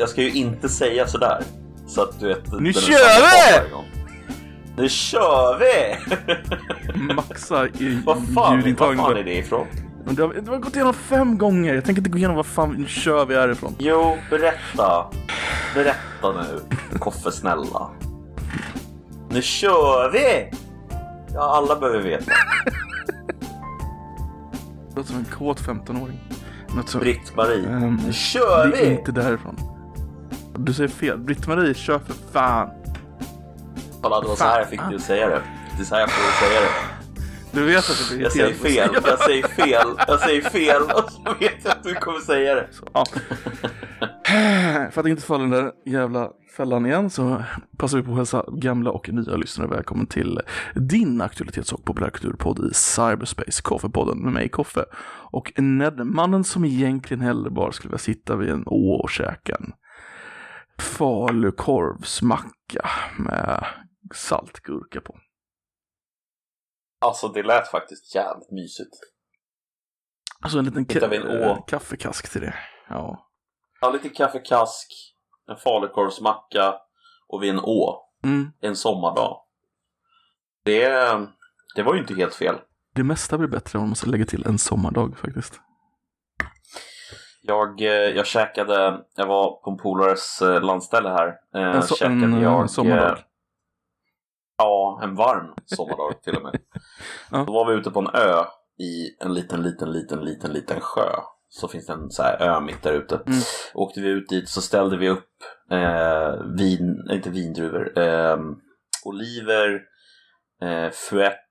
jag ska ju inte säga sådär. Så att du vet. Nu kör vi! Nu kör vi! Maxa i vad, fan, vad fan är det ifrån? Men det har, det har gått igenom fem gånger. Jag tänker inte gå igenom vad fan nu kör vi härifrån. Jo, berätta. Berätta nu, Koffe snälla. Nu kör vi! Ja, alla behöver veta. Det låter som en kåt 15-åring. Något så... Britt-Marie, Ehm, nu kör det är vi! inte därifrån. Du säger fel. Britt-Marie, kör för fan. Kolla, det var så här jag fick dig att säga det. Det är så här jag får säga det. Du vet att det blir Jag säger fel, jag säger fel, jag säger fel och så vet jag att du kommer säga det. Ja. För att inte falla den där jävla fällan igen så passar vi på att hälsa gamla och nya lyssnare välkommen till din aktualitets och populärkulturpodd i cyberspace, Koffepodden med mig Koffe. Och Ned, mannen som egentligen hellre bara skulle vilja sitta vid en å och käka en falukorvsmacka med saltgurka på. Alltså det lät faktiskt jävligt mysigt. Alltså en liten vi en ka- å? kaffekask till det. Ja. Ja, lite kaffekask, en falukorvsmacka och vid en å. Mm. En sommardag. Det, det var ju inte helt fel. Det mesta blir bättre om man måste lägga till en sommardag faktiskt. Jag, eh, jag käkade, jag var på en polares eh, landställe här. Eh, En, so- käkade en jag, sommardag. Ja, en varm sommardag till och med. Ja. Då var vi ute på en ö i en liten, liten, liten, liten, liten sjö. Så finns det en så här ö mitt där ute. Mm. Åkte vi ut dit så ställde vi upp eh, vin, inte vindruvor, eh, oliver, eh, fuett,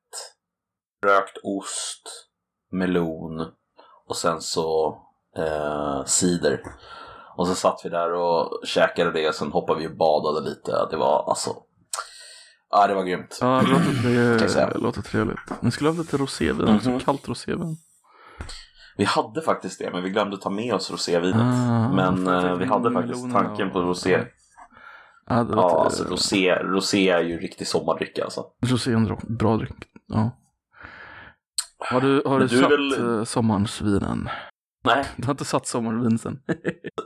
rökt ost, melon och sen så eh, cider. Och så satt vi där och käkade det och sen hoppade vi och badade lite. Det var alltså, ja det var grymt. Ja, det låter, det låter trevligt. Ni skulle ha lite rosévin också, Mhm. kallt rosévin. Vi hade faktiskt det men vi glömde ta med oss rosévinet. Ah, men eh, vi hade faktiskt tanken på rosé. Ja, det Ja, låter, alltså rosé, rosé är ju riktig sommardricka alltså. rosé är en bra dryck. Ja. Har du, har Men du, du satt väl- eh, sommarens vin än? Nej, Du har inte satt sommarvin sen?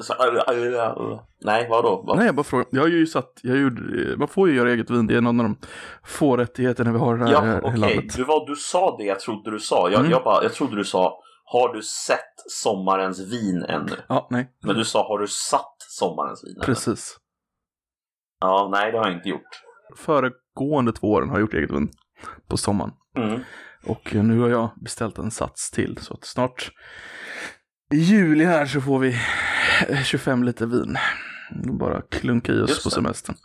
så, nej vadå? Va? Nej, jag bara frågar. Jag har ju satt, jag gjorde, man får ju göra eget vin. Det är en av de få rättigheterna vi har här Ja, i okej. landet. Du, var- du sa det jag trodde du sa. Jag, Mm. jag, bara, jag trodde du sa, har du sett sommarens vin ännu? Ja, nej. Men du sa, har du satt sommarens vin ännu? Precis. Ja, nej det har jag inte gjort. Föregående två åren har jag gjort eget vin på sommaren. Mm. Och nu har jag beställt en sats till så att snart i juli här så får vi 25 liter vin. Bara klunka i oss Just på det. semestern.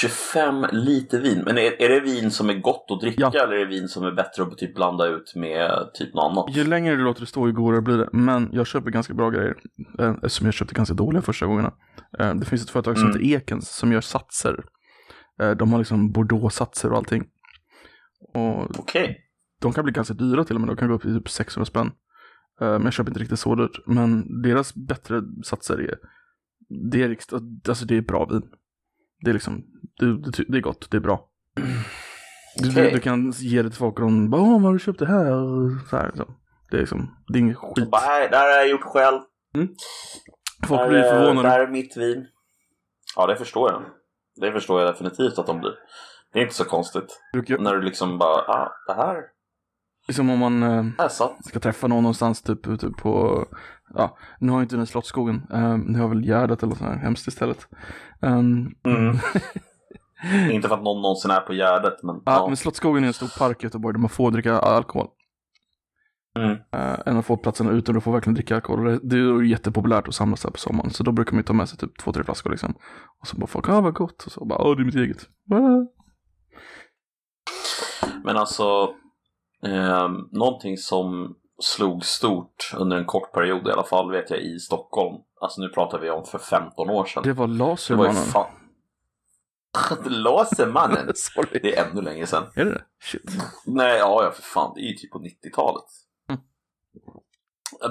25 liter vin. Men är, är det vin som är gott att dricka Ja. eller är det vin som är bättre att typ blanda ut med typ något annat? Ju längre du låter det stå ju godare blir det. Men jag köper ganska bra grejer. eh, Eftersom jag köpte ganska dåliga första gångerna. Eh, Det finns ett företag som Mm. heter Ekens som gör satser. Eh, De har liksom Bordeaux-satser och allting. Och Okej. de kan bli ganska dyra till och med. De kan gå upp till typ 600 spänn. Eh, Men jag köper inte riktigt så dyrt. Men deras bättre satser är, det är, alltså det är bra vin. Det är liksom, det, det, det är gott, det är bra. Du, Okej. du, du kan ge det till folk och de bara, åh, vad har du köpt det här? Så här så. Det är liksom, det är inget skit. Bara, "Nej, Det här har jag gjort själv. Folk Det blir här är- Det förvånade. här är mitt vin. Ja, det förstår jag. Det förstår jag definitivt att de blir. Det är inte så konstigt. När du liksom bara, ah, det här, Liksom om man eh, ska träffa någon någonstans typ ute på, ja, nu har jag inte den Slottsskogen, um, nu har jag väl Gärdet eller något sånt här hemskt istället. Um, Mm. inte för att någon någonsin är på Gärdet, men Ja, ja. men Slottsskogen är en stor park i Göteborg där man får dricka alkohol. Mm. Uh, en av få platserna ute där du får verkligen dricka alkohol. Och det, är ju jättepopulärt att samlas där på sommaren. Så då brukar man ju ta med sig typ två, tre flaskor liksom. Och så bara folk, ah vad gott. Och så bara, åh det är mitt eget. Men alltså, eh, någonting som slog stort under en kort period i alla fall vet jag i Stockholm. Alltså nu pratar vi om för 15 år sedan. Det var Det var ju Lasermannen. fan... Lasermannen! Det är ännu längre sedan. Är det det? Shit. Nej, ja, ja för fan. Det är ju typ på 90-talet. Mm.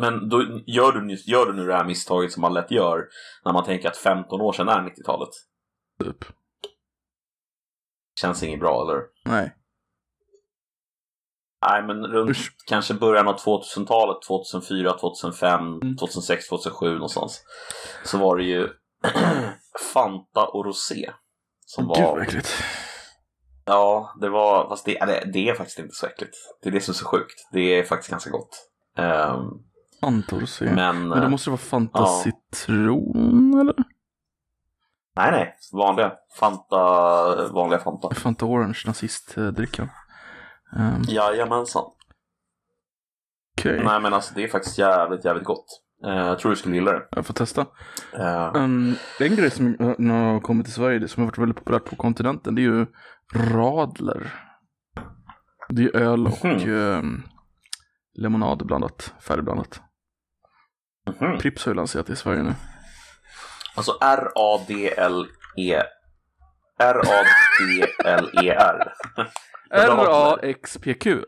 Men då gör du, nu- gör du nu det här misstaget som man lätt gör när man tänker att 15 år sedan är 90-talet. Typ. Känns inget bra, eller? Nej. Nej, men runt Usch. kanske början av 2000-talet, 2004, 2005, Mm. 2006, 2007 någonstans. Så var det ju Fanta och Rosé. Som Gud var, äckligt. ja, det var, fast det, eller, det är faktiskt inte så äckligt. Det är det som är så sjukt. Det är faktiskt ganska gott. Ehm, Fanta och se. Men, men, då eh, måste det vara Fanta ja. citron eller? nej, nej, vanliga. Fanta, vanliga Fanta. Fanta orange, nazistdrickan. Um, Jajamensan. Okej, Nej, men alltså det är faktiskt jävligt, jävligt gott. Eh, jag tror du skulle gilla det. jag får testa. Eh, Um, en grej som uh, har kommit till Sverige, som har varit väldigt populärt på kontinenten, det är ju radler. Det är öl och Mhm. um, lemonad blandat, färdigblandat. mhm. Pripps har ju lanserat det i Sverige nu. Alltså R-A-D-L-E R-A-D-L-E-R R-A-X-P-Q.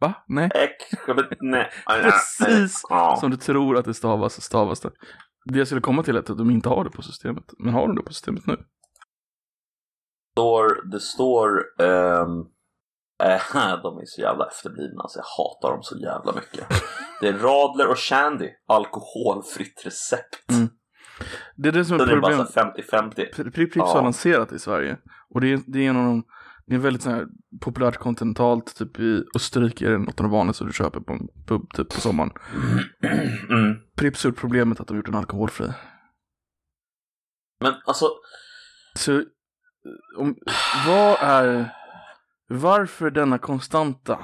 Va? Nej. Ek, nej. Precis som du tror att det stavas, så stavas det. Det jag skulle komma till är att de inte har det på systemet. Men har de det på systemet nu? står, det står ehm, eh, de är så jävla efterblivna alltså jag hatar dem så jävla mycket. Det är Radler och Shandy, alkoholfritt recept. Mm. Det är det som är Så det är bara problemet. så här 50-50. Pri- Pripps Ja. har lanserat i Sverige. Och det är, det är en av de, det är väldigt så här populärt kontinentalt, typ i Österrike är det något av det vanligaste du köper på en pub typ på sommaren. Mm. Pripps har gjort problemet att de gjort den alkoholfri. Men alltså, Så, om, vad är, varför denna konstanta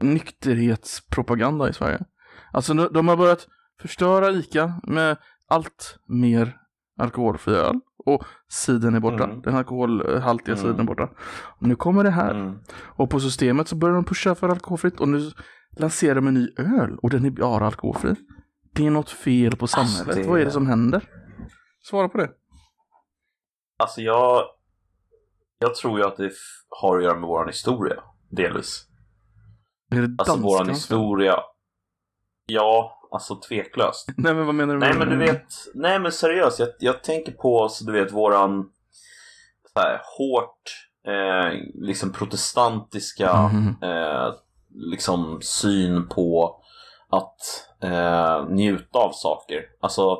nykterhetspropaganda i Sverige? Alltså de de har börjat förstöra ICA med allt mer alkoholfri öl och cider är borta. Mm. Den alkoholhaltiga Mm. cidern är borta. Och nu kommer det här. mm. Och på systemet så börjar de pusha för alkoholfritt och nu lanserar de en ny öl och den är bara alkoholfri. Det är något fel på samhället. Alltså, det- Vad är det som händer? Svara på det. alltså jag, jag tror ju att det har att göra med våran historia, delvis. Är det Alltså våran historia, ja, alltså tveklöst. Nej men vad menar du? Nej med men du vet, nej men seriöst, jag, jag tänker på så du vet våran så här, hårt eh, liksom protestantiska Mhm. eh, liksom syn på att eh, njuta av saker. Alltså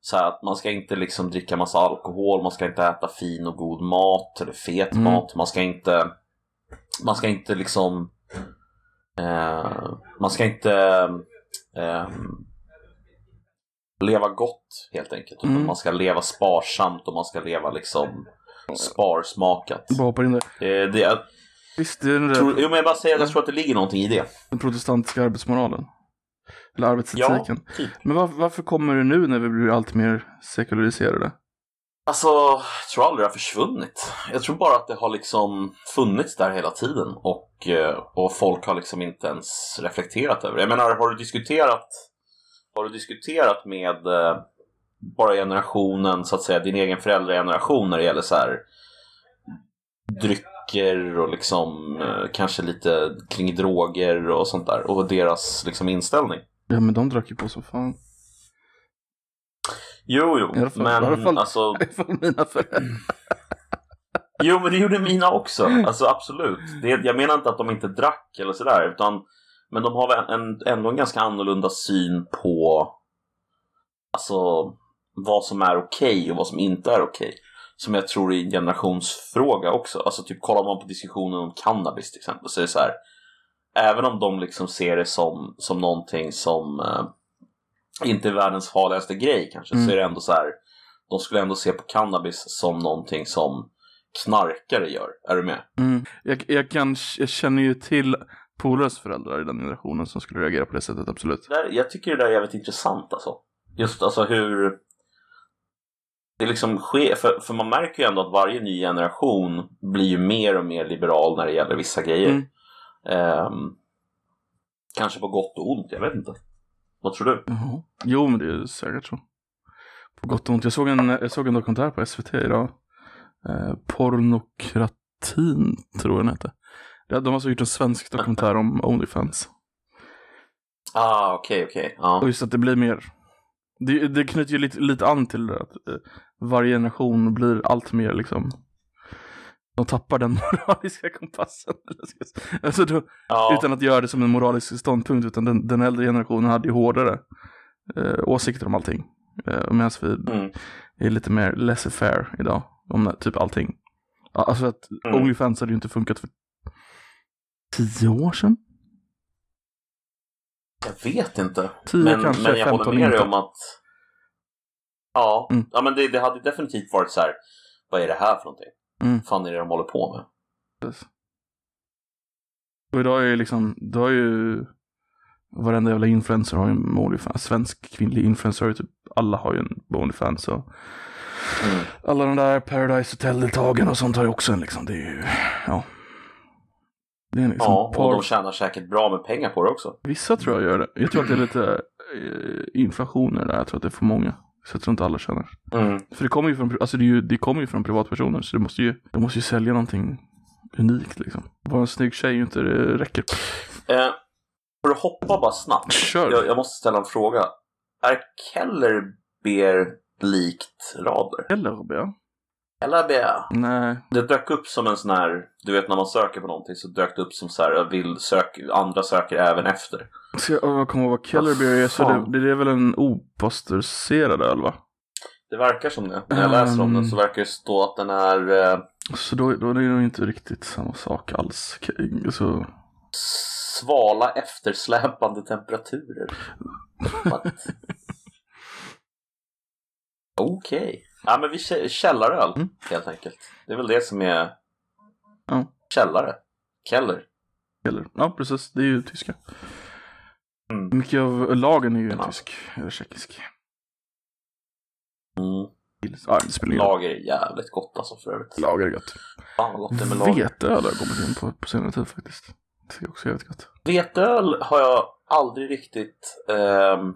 så här, att man ska inte liksom dricka massa alkohol, man ska inte äta fin och god mat eller fet Mm. mat, man ska inte man ska inte liksom eh, man ska inte eh, leva gott helt enkelt. Mm. man ska leva sparsamt och man ska leva liksom sparsmakat. Bara hoppar in där. Eh, det, jag, Visst, det är den där tror, jo, men jag bara säger att jag tror att det ligger någonting i det. den protestantiska arbetsmoralen. Eller arbetsetiken. typ. Men var, varför kommer det nu när vi blir allt mer sekulariserade? Alltså, jag tror aldrig det har försvunnit. Jag tror bara att det har liksom funnits där hela tiden och, eh, och folk har liksom inte ens reflekterat över det. Jag menar, har du diskuterat, har du diskuterat med eh, bara generationen, så att säga, din egen föräldrageneration när det gäller så här drycker och liksom eh, kanske lite kring droger och sånt där och deras liksom inställning? Ja men de drack ju på som fan. Jo, jo, I fall- men i alla fall- alltså I alla fall mina föräldrar. Jo, men det gjorde mina också. Alltså absolut. Det, jag menar inte att de inte drack eller sådär, utan men de har väl en, ändå en ganska annorlunda syn på alltså vad som är okej och vad som inte är okej. Som jag tror är en generationsfråga också. Alltså typ kollar man på diskussionen om cannabis till exempel så är det så här. Även om de liksom ser det som, som någonting som eh, inte är världens farligaste grej kanske, Mm. så är det ändå så här. De skulle ändå se på cannabis som någonting som knarkare gör. Är du med? Mm. Jag, jag, kan, jag känner ju till polares föräldrar i den generationen som skulle reagera på det sättet, absolut. Det där, jag tycker det där är jävligt intressant alltså. Just alltså hur det liksom sker, för, för man märker ju ändå att varje ny generation blir ju mer och mer liberal när det gäller vissa grejer. Mm. Ehm, kanske på gott och ont, jag vet inte. Vad tror du? Jaha. Jo, men det är säkert så. På gott och ont. Jag såg en, jag såg en dokumentär på SVT idag. Eh, pornokratin, tror jag den hette. De har alltså gjort en svensk dokumentär om Onlyfans. Ah, okej, okej. Ja. Och just att det blir mer. Det, det knyter ju lite, lite an till det att eh, varje generation blir allt mer liksom de tappar den moraliska kompassen. Alltså då, Ja, Utan att göra det som en moralisk ståndpunkt, utan den, den äldre generationen hade ju hårdare eh, åsikter om allting. Eh, Medan vi mm, är lite mer laissez-faire idag, om typ allting. Alltså att Mm. Onlyfans hade ju inte funkat för tio år sedan. jag vet inte. Tio Men, kanske, men jag 15 håller med dig om att... Ja, Mm. ja men det, det hade definitivt varit så här. Vad är det här för någonting? Mm. Fan är det de håller på med? Precis. Och idag är ju liksom, då har ju varenda jävla influencer har ju en Onlyfans. Svensk kvinnlig influencer, typ, alla har ju en Onlyfans. Och Mm. alla de där Paradise Hotel-deltagarna och sånt har ju också en liksom, det är ju, ja. Det är liksom Ja, och par- de tjänar säkert bra med pengar på det också. Vissa tror jag gör det. Jag tror att det är lite eh, inflationer där, jag tror att det är för många. Så jag tror inte alla tjänar. Mm. För det kommer ju från, alltså det, ju, det kommer ju från privatpersoner, så det måste ju, det måste ju sälja någonting unikt liksom. Bara en snygg tjej inte det räcker. Eh, för att hoppa bara snabbt. Kör! Jag, jag måste ställa en fråga. Är Keller Beer likt Radler? Eller ja. Eller Beer? Nej, Det dök upp som en sån här, du vet när man söker på någonting så dök det upp som så här, vill sök, andra söker även efter. så jag, jag kommer ihåg vad Keller Beer är, så det, det är väl en opastöriserad öl va? Det verkar som det. När jag läser om den så verkar det stå att den är eh, Så då, då är det nog inte riktigt samma sak alls. Så, svala eftersläpande temperaturer. Okej. Ja men vi kä- källaröl Mm. helt enkelt. Det är väl det som är Ja. källare. Keller. Keller. Ja, precis. Det är ju tyska. Mm. Mycket av lagen är ju Ja. tysk, eller tjeckisk. Mm. Roll. Lager är jävligt gott alltså för övrigt. Lager är gott. Fan vad gott det är med lager. Veteöl har jag kommit in på på senare tid faktiskt. Det är också jävligt gott. Veteöl har jag aldrig riktigt ehm,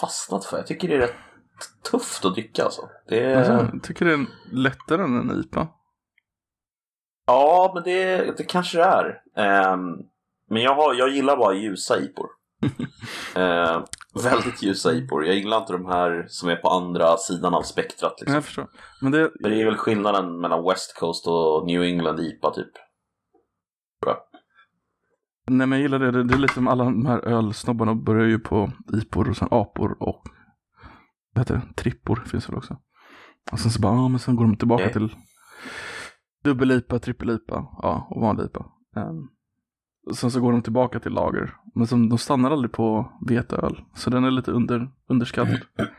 fastnat för. Jag tycker det är rätt tufft att dricka alltså. Det. Alltså, jag tycker det är lättare än en IPA. Ja, men det, det kanske det är. Ehm, men jag, har, jag gillar bara ljusa IPor. Ehm, väldigt ljusa IPor. Jag gillar inte de här som är på andra sidan av spektrat. Liksom. Jag förstår. Men det, För det är väl skillnaden mellan West Coast och New England IPA typ. Jag. nej men jag gillar det. det. Det är lite som alla de här ölsnobbarna börjar ju på IPor och sen apor och vad heter det? Trippor finns väl också. Och sen så bara, ja men sen går de tillbaka Okej. till dubbel-IPA, trippel-IPA, ja och vanlig IPA. Um, och sen så går de tillbaka till lager. Men som, de stannar aldrig på veteöl. Så den är lite under, underskattad.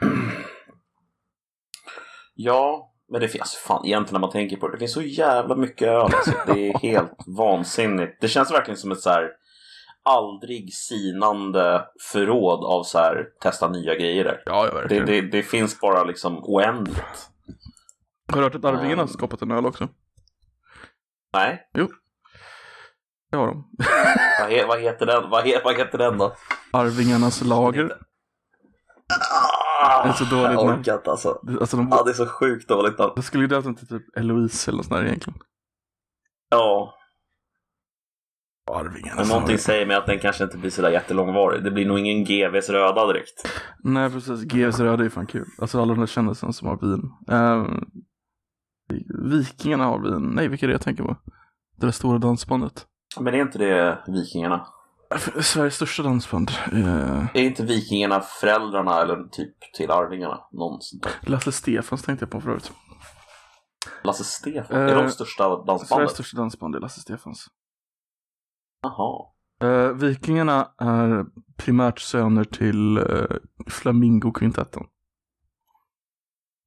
Ja, men det finns fan egentligen när man tänker på det. Det finns så jävla mycket öl. Alltså. Det är helt vansinnigt. Det känns verkligen som ett så här aldrig sinande förråd av så här testa nya grejer där. Ja, ja Det, det, det finns bara liksom oändligt. Har du hört att Arvingarna har Ehm. skapat en öl också? Nej, Det har de. vad, he, vad heter den? Vad, he, vad heter den då? Arvingarnas lager. Ah, Det är så dåligt Jag orkar inte alltså. Alltså de, Ja, det är så sjukt dåligt namn. jag skulle ju döpt den till typ Eloise eller något sånt där egentligen. Ja, Arvingarnas men någonting säger mig att den kanske inte blir sådär jättelångvarig. Det blir nog ingen GVs röda direkt. Nej precis, GS röd är fan kul. Alltså alla de där kändisarna som har vin. Ehm, Vikingarna har vin. Nej, vilka är det jag tänker på? Det där stora dansbandet. Men är inte det Vikingarna? Sveriges största dansband. Uh, Är inte Vikingarna föräldrarna eller typ till Arvingarna? Någon sånt där. Lasse Stefans tänkte jag på förut. Lasse Stefan? Eh, är de största Sveriges dansbandet? största dansband är Lasse Stefans. Jaha. Uh, Vikingarna är primärt söner till uh, Flamingo-kvintetten.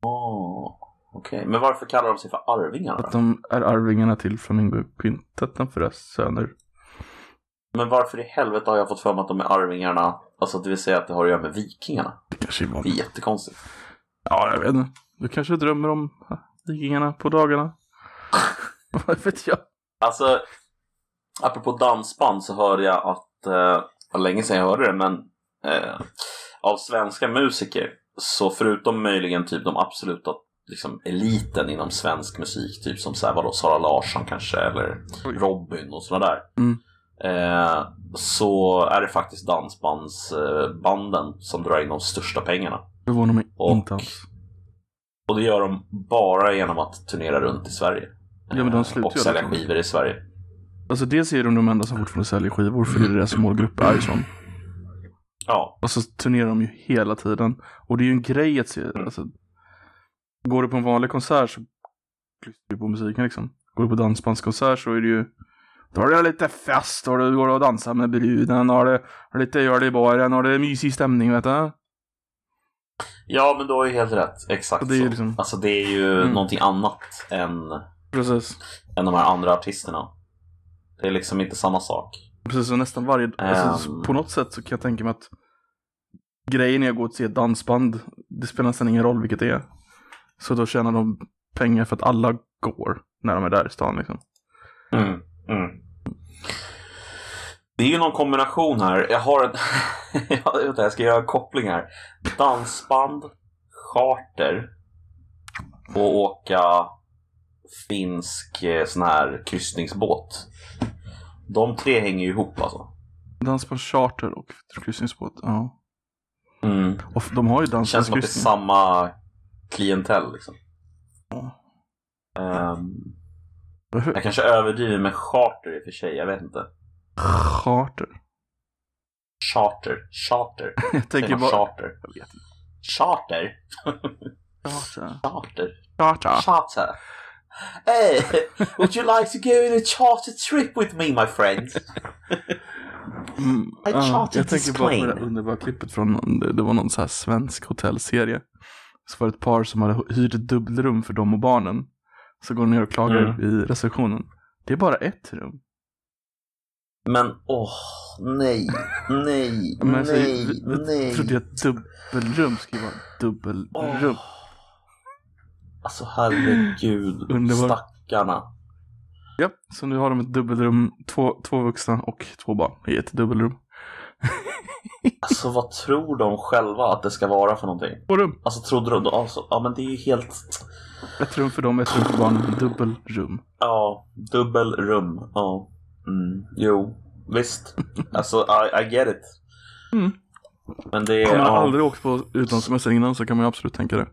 Oh, Okej, men varför kallar de sig för Arvingarna Att de är arvingarna till Flamingo-kvintetten för deras söner. Men varför i helvete har jag fått för mig att de är Arvingarna? Alltså det vill säga att det har att göra med Vikingarna. Det kanske är Det är vanligt. jättekonstigt. Ja, jag vet inte. Du kanske drömmer om äh, vikingarna på dagarna. Vad vet jag? Alltså, apropå dansband så hörde jag att, eh, det var länge sedan jag hörde det, men eh, av svenska musiker så förutom möjligen typ de absoluta liksom, eliten inom svensk musik, typ som så här, vadå, Sara Larsson kanske eller. Robin och sådana där. Mm. Eh, så är det faktiskt dansbandsbanden eh, som drar in de största pengarna. Det förvånar mig Och- inte alls. Och det gör de bara genom att turnera runt i Sverige. Ja, men de eh, slutar och sälja aldrig. skivor i Sverige. Alltså dels är de de enda som fortfarande säljer skivor för det är deras målgrupp är sån. Ja, Och så turnerar de ju hela tiden. Och det är ju en grej att se. Alltså, går du på en vanlig konsert så lyssnar du på musiken liksom. Går du på dansbandskonsert så är det ju då är det lite fest och du går och dansar med bruden och det och lite gör det i baren och det är mysig stämning vet du. ja men du har ju helt rätt. Exakt Och det är ju så. liksom- Alltså det är ju Mm. någonting annat än, Precis. än de här andra artisterna. Det är liksom inte samma sak. Precis, så nästan varje, alltså, Ehm. på något sätt så kan jag tänka mig att grejen är att gå och se ett dansband, det spelar nästan ingen roll vilket det är. Så då tjänar de pengar för att alla går när de är där i stan liksom. Mm, mm. Det är ju någon kombination här. Jag har en... jag, ska göra en koppling här. Dansband, charter och åka finsk eh, sån här kryssningsbåt. De tre hänger ju ihop alltså. Dansband charter och kryssningsbåt, ja. Mm. Och de har ju Det känns som att det är samma klientell liksom. Ja. Hur- jag kanske överdriver med charter i och för sig, jag vet inte. Charter. Charter, charter. Jag tänker bara... charter? Jag vet inte. Charter? Charter. Charter? Charter. Charter? Hey, would you like to go on a charter trip with me my friend? Mm, I ja, jag tänker bara på det där underbara klippet från, det, det var någon så här svensk hotellserie. Så var det ett par som hade hyrt ett dubbelrum för dem och barnen. Så går de ner och klagar Mm. i receptionen. Det är bara ett rum. Men åh, nej, nej, Men nej, vi, vi nej. trodde jag att dubbelrum skulle vara dubbelrum. Åh. Alltså herregud, Underbar. stackarna. Ja, så nu har de ett dubbelrum, två, två vuxna och två barn i ett dubbelrum. Alltså vad tror de själva att det ska vara för någonting? Två rum. Alltså trodde de, alltså, ja men det är ju helt, Ett rum för dem, ett rum för barnen, dubbelrum. ja, dubbelrum, ja. Mm, jo, visst. Alltså I, I get it. Mm. Men det är, Har man aldrig åkt på utlandssemester innan så kan man ju absolut tänka det.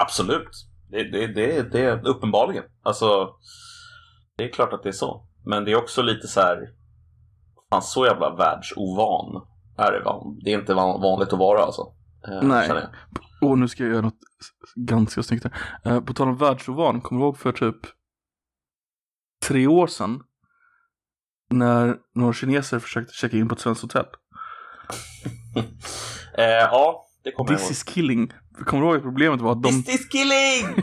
Absolut. Det, det, det, det är uppenbarligen. Alltså, det är klart att det är så. Men det är också lite så här, fan så jävla världsovan är det. va? Det är inte van- vanligt att vara alltså. Eh, Nej. jag. Och nu ska jag göra något ganska snyggt här. Eh, på tal om världsovan, kommer du ihåg för typ tre år sedan? När några kineser försökte checka in på ett svenskt hotell. Eh, ja, det kommer jag This ihåg. is killing. Kommer du ihåg att problemet var att de, This is killing!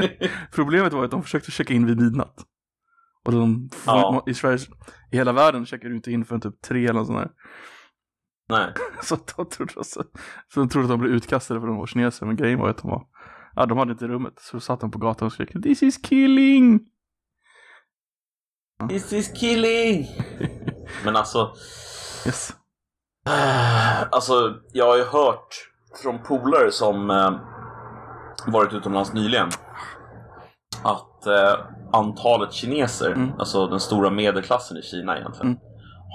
problemet var att de försökte checka in vid midnatt. Och de, Ja. i, Sverige, i hela världen checkar du inte in förrän typ tre eller något sånt där. Nej. Så de trodde, så, så de trodde att de blev utkastade för de var kineser, men grejen var att de var, ja de hade inte rummet. Så satt de på gatan och skrek This is killing! This is killing! Men alltså, Yes. alltså jag har ju hört från polare som eh, varit utomlands nyligen att eh, antalet kineser, Mm. alltså den stora medelklassen i Kina egentligen, Mm.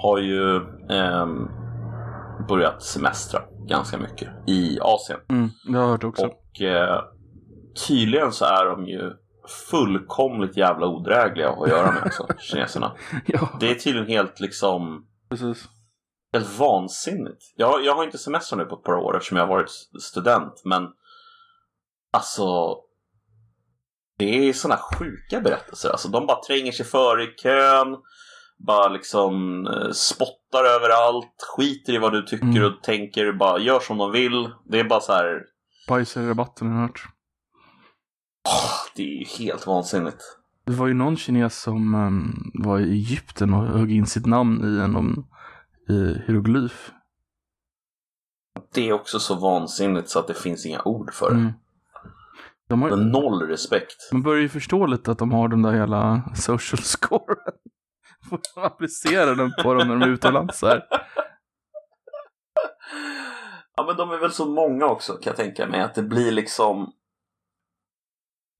har ju ehm, börjat semestra ganska mycket i Asien. Mm, det har jag hört också. Och eh, tydligen så är de ju fullkomligt jävla odrägliga att göra med alltså, kineserna. ja, Det är tydligen helt liksom precis. Helt vansinnigt. Jag, jag har inte semester nu på ett par år eftersom jag har varit student men alltså det är sådana sjuka berättelser. Alltså, de bara tränger sig före i kön, bara liksom eh, spottar överallt, skiter i vad du tycker Mm. och tänker, bara gör som de vill. Det är bara så här, Bajsar i rabatten har jag hört. åh, det är ju helt vansinnigt. Det var ju någon kines som ehm, var i Egypten och högg in sitt namn i en i hieroglyf. Det är också så vansinnigt så att det finns inga ord för det. Mm. De har, noll respekt. man börjar ju förstå lite att de har den där hela social scoren. Får de applicera den på dem när de är utomlands här. Ja men de är väl så många också kan jag tänka mig att det blir liksom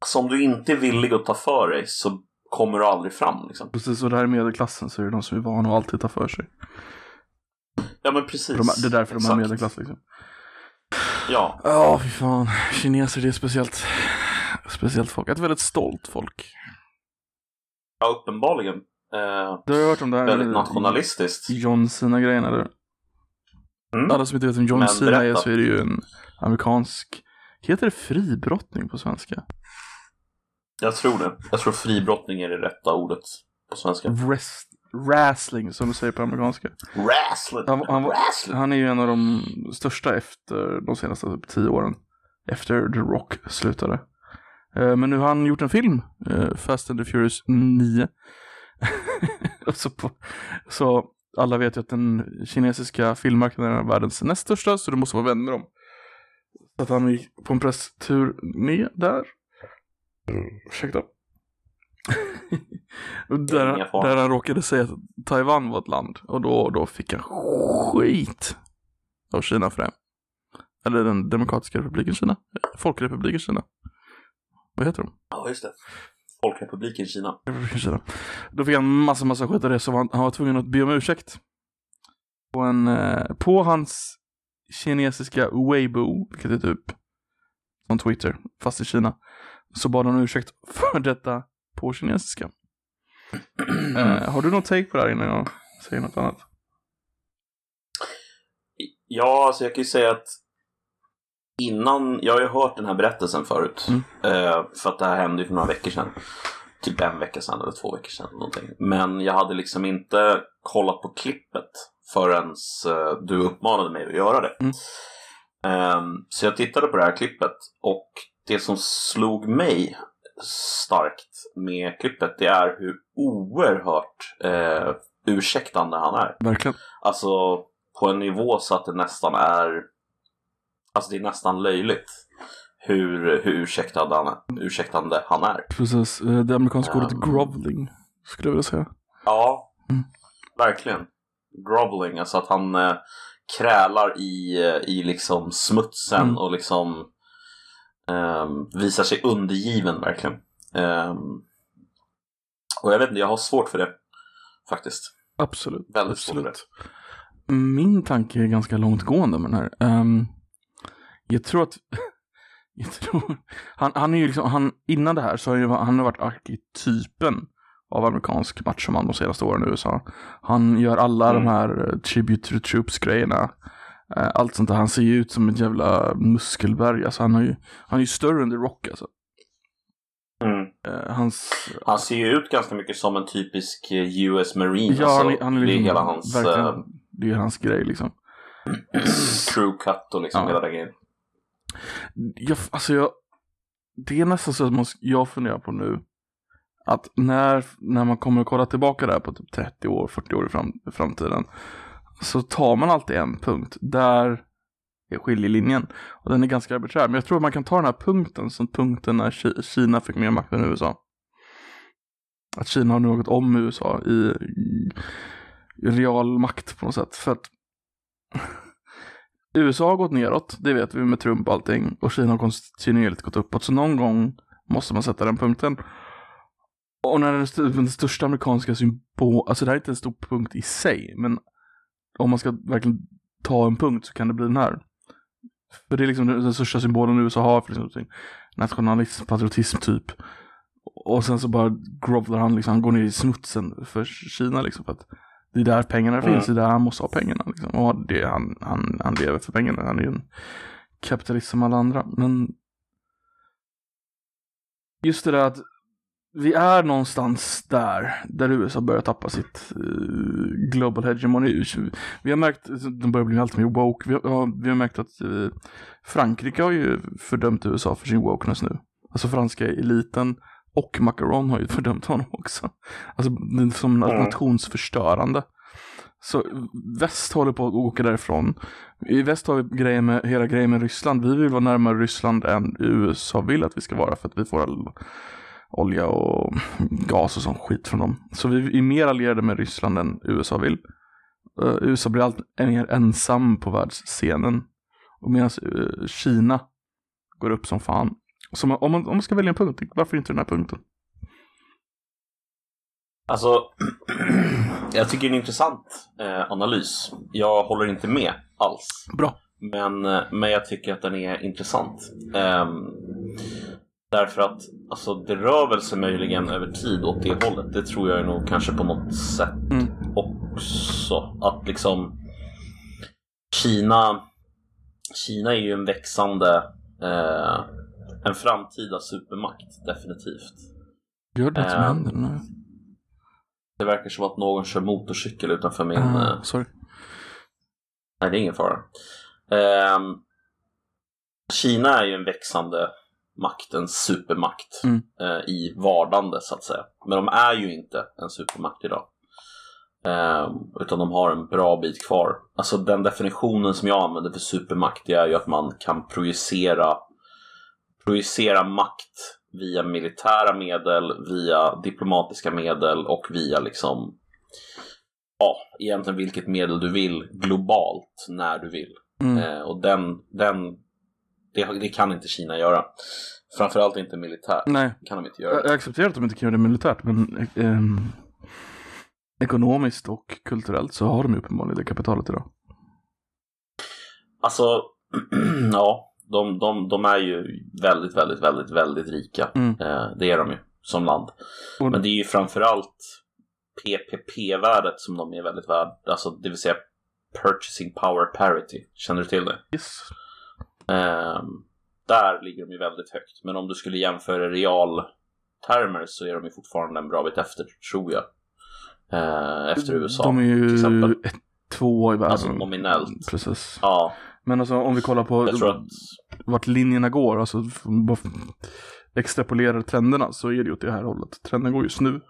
Som du inte är villig att ta för dig så kommer du aldrig fram liksom. Precis, och där i medelklassen så är det de som är vana att alltid ta för sig. Ja men precis. De, det är därför de Exakt. har medelklass liksom. Ja, Ja, fy fan. Kineser, det är speciellt. speciellt folk. Ett väldigt stolt folk. Ja, uppenbarligen. Eh, Du har hört om det här väldigt nationalistiskt. John Cena-grejen eller? Mm. Alla som inte vet vem John Men Cena är berätta. så är det ju en amerikansk, heter det fribrottning på svenska? Jag tror det. Jag tror fribrottning är det rätta ordet på svenska. Wrest, wrestling som du säger på amerikanska. Wrestling! Han, han, Wrestling! han är ju en av de största efter de senaste typ, tio åren. Efter The Rock slutade. Eh, Men nu har han gjort en film, eh, Fast and the Furious 9. Och så, på, så alla vet ju att den kinesiska filmmarknaden är världens näst största, så du måste vara vän med dem. Så att han gick på en pressturné där. Ursäkta. Där, där han råkade säga att Taiwan var ett land. Och då, då fick han skit av Kina för det. Eller den demokratiska republiken Kina. Folkrepubliken Kina. Vad heter de? Ja, just det. Folkrepubliken Kina. Kina. Då fick han massa, massa skit av det, så han, han var tvungen att be om ursäkt. På, en, eh, på hans kinesiska Weibo, vilket är typ som Twitter, fast i Kina, så bad han om ursäkt för detta på kinesiska. Eh, har du något take på det här innan jag säger något annat? Ja, alltså jag kan ju säga att innan, jag har ju hört den här berättelsen förut. Mm. Eh, för att det här hände ju för några veckor sedan. Typ en vecka sedan eller två veckor sedan. Någonting. Men jag hade liksom inte kollat på klippet förrän eh, du uppmanade mig att göra det. Mm. Ehm, så jag tittade på det här klippet och det som slog mig starkt med klippet det är hur oerhört eh, ursäktande han är. Verkligen. Alltså på en nivå så att det nästan är Alltså det är nästan löjligt hur, hur ursäktande, han ursäktande han är. Precis, eh, det amerikanska ordet Um. groveling, skulle jag vilja säga. Ja, Mm. verkligen. Groveling, alltså att han eh, krälar i, eh, i liksom smutsen Mm. och liksom ehm, visar sig undergiven verkligen. Ehm, och jag vet inte, jag har svårt för det faktiskt. Absolut. Väldigt svårt för absolut. Min tanke är ganska långtgående med den här. Ehm, jag tror att, jag tror, han, han är ju liksom, han, innan det här så har ju, han har varit arketypen av amerikansk machoman de senaste åren i USA. Han gör alla Mm. de här eh, tribute to troops grejerna. Eh, Allt sånt där. Han ser ju ut som ett jävla muskelberg. Alltså han, har ju, han är ju större än The Rock alltså. Mm. Eh, Hans, Han ser ju ut ganska mycket som en typisk eh, US Marine. ja, alltså, han, är- han är det är liksom, hela hans eh, det är hans grej liksom. crew cut och liksom Ja. hela den grejen. jag, alltså jag, det är nästan så att man, jag funderar på nu att när, när man kommer att kolla tillbaka där på typ 30 år, 40 år i fram, framtiden så tar man alltid en punkt. Där är skiljelinjen. Och den är ganska arbiträr. Men jag tror att man kan ta den här punkten som punkten när Kina fick mer makt än USA. Att Kina har något om USA i, i real makt på något sätt. För att USA har gått neråt, det vet vi med Trump och allting. Och Kina har kontinuerligt gått uppåt. Så någon gång måste man sätta den punkten. Och när den, st- den största amerikanska symbol, alltså det här är inte en stor punkt i sig, men om man ska verkligen ta en punkt så kan det bli den här. För det är liksom den, största symbolen USA har för liksom, nationalism, patriotism typ. Och sen så bara grovelar han liksom, han går ner i smutsen för Kina liksom för att det är där pengarna Mm. finns, det är där han måste ha pengarna liksom. Och det, han, han, han lever för pengarna, han är ju en kapitalist som alla andra. Men just det där att vi är någonstans där, där USA börjar tappa sitt eh, global hegemoni. Vi har märkt, de börjar bli allt mer woke. Vi har, vi har märkt att eh, Frankrike har ju fördömt USA för sin wokeness nu. Alltså franska eliten och Macron har ju fördömt honom också. Alltså som Mm. nationsförstörande. Så väst håller på att åka därifrån. I väst har vi grejer med, hela grejen med Ryssland. Vi vill vara närmare Ryssland än USA vill att vi ska vara för att vi får all olja och gas och sån skit från dem. Så vi är mer allierade med Ryssland än USA vill. Eh, USA blir allt mer ensam på världsscenen. Och medan eh, Kina går upp som fan. Så man, om, man, om man ska välja en punkt, varför inte den här punkten? Alltså, jag tycker det är en intressant eh, analys. Jag håller inte med alls. Bra. Men, men jag tycker att den är intressant. Ehm, Därför att alltså, det rör väl sig möjligen över tid åt det hållet. Det tror jag nog kanske på något sätt Mm. också. Att liksom Kina Kina är ju en växande eh, en framtida supermakt definitivt. Gör det som Ehm, händer nu? Det verkar som att någon kör motorcykel utanför min... Eh, sorry. Nej, det är ingen fara. Ehm, Kina är ju en växande makt, en supermakt Mm. eh, i vardande så att säga. Men de är ju inte en supermakt idag. Ehm, utan de har en bra bit kvar. Alltså den definitionen som jag använder för supermakt det är ju att man kan projicera, projicera makt via militära medel, via diplomatiska medel och via liksom ja, egentligen vilket medel du vill globalt när du vill. Mm. Eh, och den, den det, det kan inte Kina göra. Framförallt inte militärt. Nej, kan de inte göra. jag accepterar att de inte kan göra det militärt, men ehm, ekonomiskt och kulturellt så har de ju uppenbarligen det kapitalet idag. Alltså, ja, de, de, de är ju väldigt, väldigt, väldigt, väldigt rika. Mm. Eh, det är de ju som land. Och- Men det är ju framförallt PPP-värdet som de är väldigt värda. Alltså, det vill säga Purchasing Power Parity. Känner du till det? Yes. Ehm, där ligger de ju väldigt högt. Men om du skulle jämföra realtermer så är de ju fortfarande en bra bit efter, tror jag. Eh, efter USA. De är till ju exempel. ett, två i världen. Alltså nominellt. Precis. Ja, Men alltså om vi kollar på att... vart linjerna går, alltså bara extrapolerar trenderna så är det ju åt det här hållet. Trenden går just nu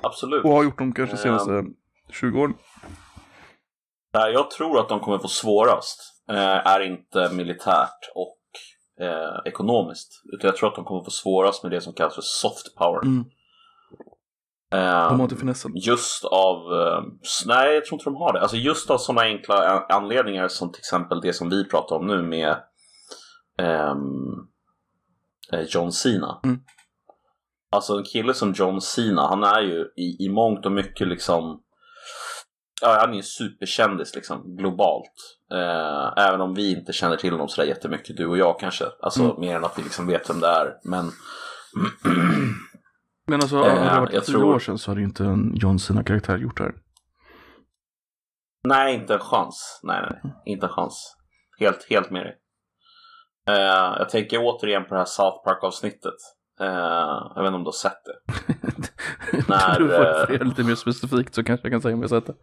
Absolut. och har gjort de kanske Ehm. senaste 20 åren. Jag tror att de kommer få svårast är inte militärt och eh, ekonomiskt. Utan jag tror att de kommer få svårast med det som kallas för soft power. Mm. Eh, De har inte finessen. Just av, eh, nej jag tror inte de har det. Alltså just av sådana enkla an- anledningar som till exempel det som vi pratar om nu med ehm, eh, John Cena. Mm. Alltså en kille som John Cena, han är ju i, i mångt och mycket liksom Ja, han är en superkändis liksom globalt. Eh, även om vi inte känner till honom sådär jättemycket, du och jag kanske. Alltså Mm. mer än att vi liksom vet vem det är. Men Men alltså, Eh, hade det varit jag tror- år sedan så hade ju inte en John Cena-karaktär gjort det här. Nej, inte en chans. Nej, nej, nej. inte en chans. Helt, helt med dig. Eh, jag tänker återigen på det här South Park-avsnittet. Eh, jag vet inte om du har sett det. När, du får eh, säga lite mer specifikt så kanske jag kan säga om jag sett det.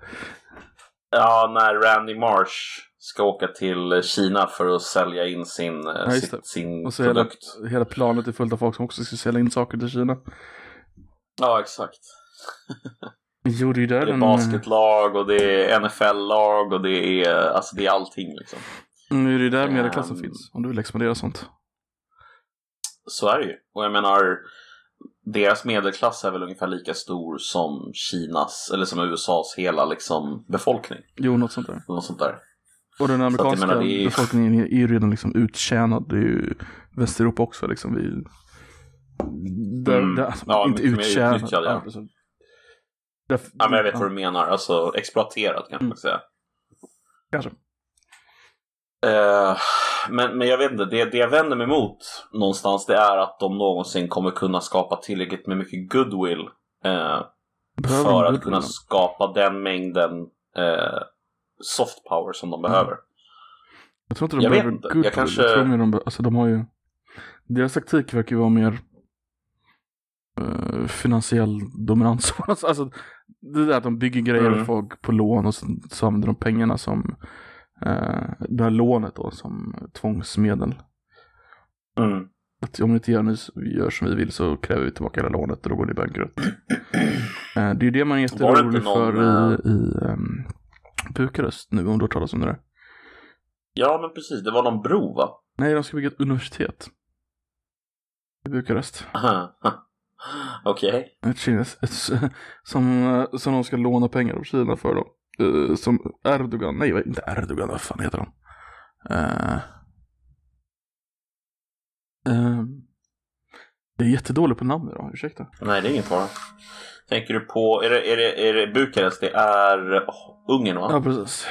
Ja, när Randy Marsh ska åka till Kina för att sälja in sin, eh, Ja, det. sitt, sin Och så hela, produkt. hela planet är fullt av folk som också ska sälja in saker till Kina. Ja, exakt. Jo, det är där Det är den... basketlag och det är NFL-lag och det är, alltså det är allting liksom. Nu är det ju där medelklassen finns. Om du vill expandera sånt. Så är det ju. Och jag menar, deras medelklass är väl ungefär lika stor som Kinas, eller som USAs hela liksom befolkning. Jo, något sånt där. Något sånt där. Och den amerikanska menar, är- befolkningen är ju redan liksom uttjänad. Det är ju Västeuropa också liksom. Vi... Där, Mm. där, alltså, Ja, inte uttjänad. ja. Ja. Därför- Ja, men jag vet vad du menar. Alltså exploaterat kanske man ska säga. Kanske. Eh, men, men jag vet inte, det, det jag vänder mig emot någonstans det är att de någonsin kommer kunna skapa tillräckligt med mycket goodwill eh, för att kunna skapa den mängden eh, soft power som de behöver. Jag tror inte de Jag vet behöver inte. Jag goodwill. kanske- Jag tror mer de, alltså de har ju... Deras taktik verkar ju vara mer eh, finansiell dominans. alltså, det där att de bygger grejer Mm. folk på lån och så, så använder de pengarna som det här lånet då som tvångsmedel. Mm. Att om ni inte gör, ni gör som vi vill så kräver vi tillbaka hela lånet och då går det bankrutt. Eh, det är det man är Var det inte jätterolig någon, för i, i um, Bukarest nu om du har talat om det där. Ja, men precis. Det var någon bro, va? Nej, de ska bygga ett universitet. I Bukarest. Okej. Ett kines, ett, som, eh, som de ska låna pengar av Kina för då. Eh, som Erdogan, nej inte Erdogan, vad fan heter han? Uh, uh, jag är jättedålig på namn idag, ursäkta. Nej, det är ingen fara. Tänker du på, är det, är det, är det Bukarest? Det är oh, Ungern, va? Ja, precis.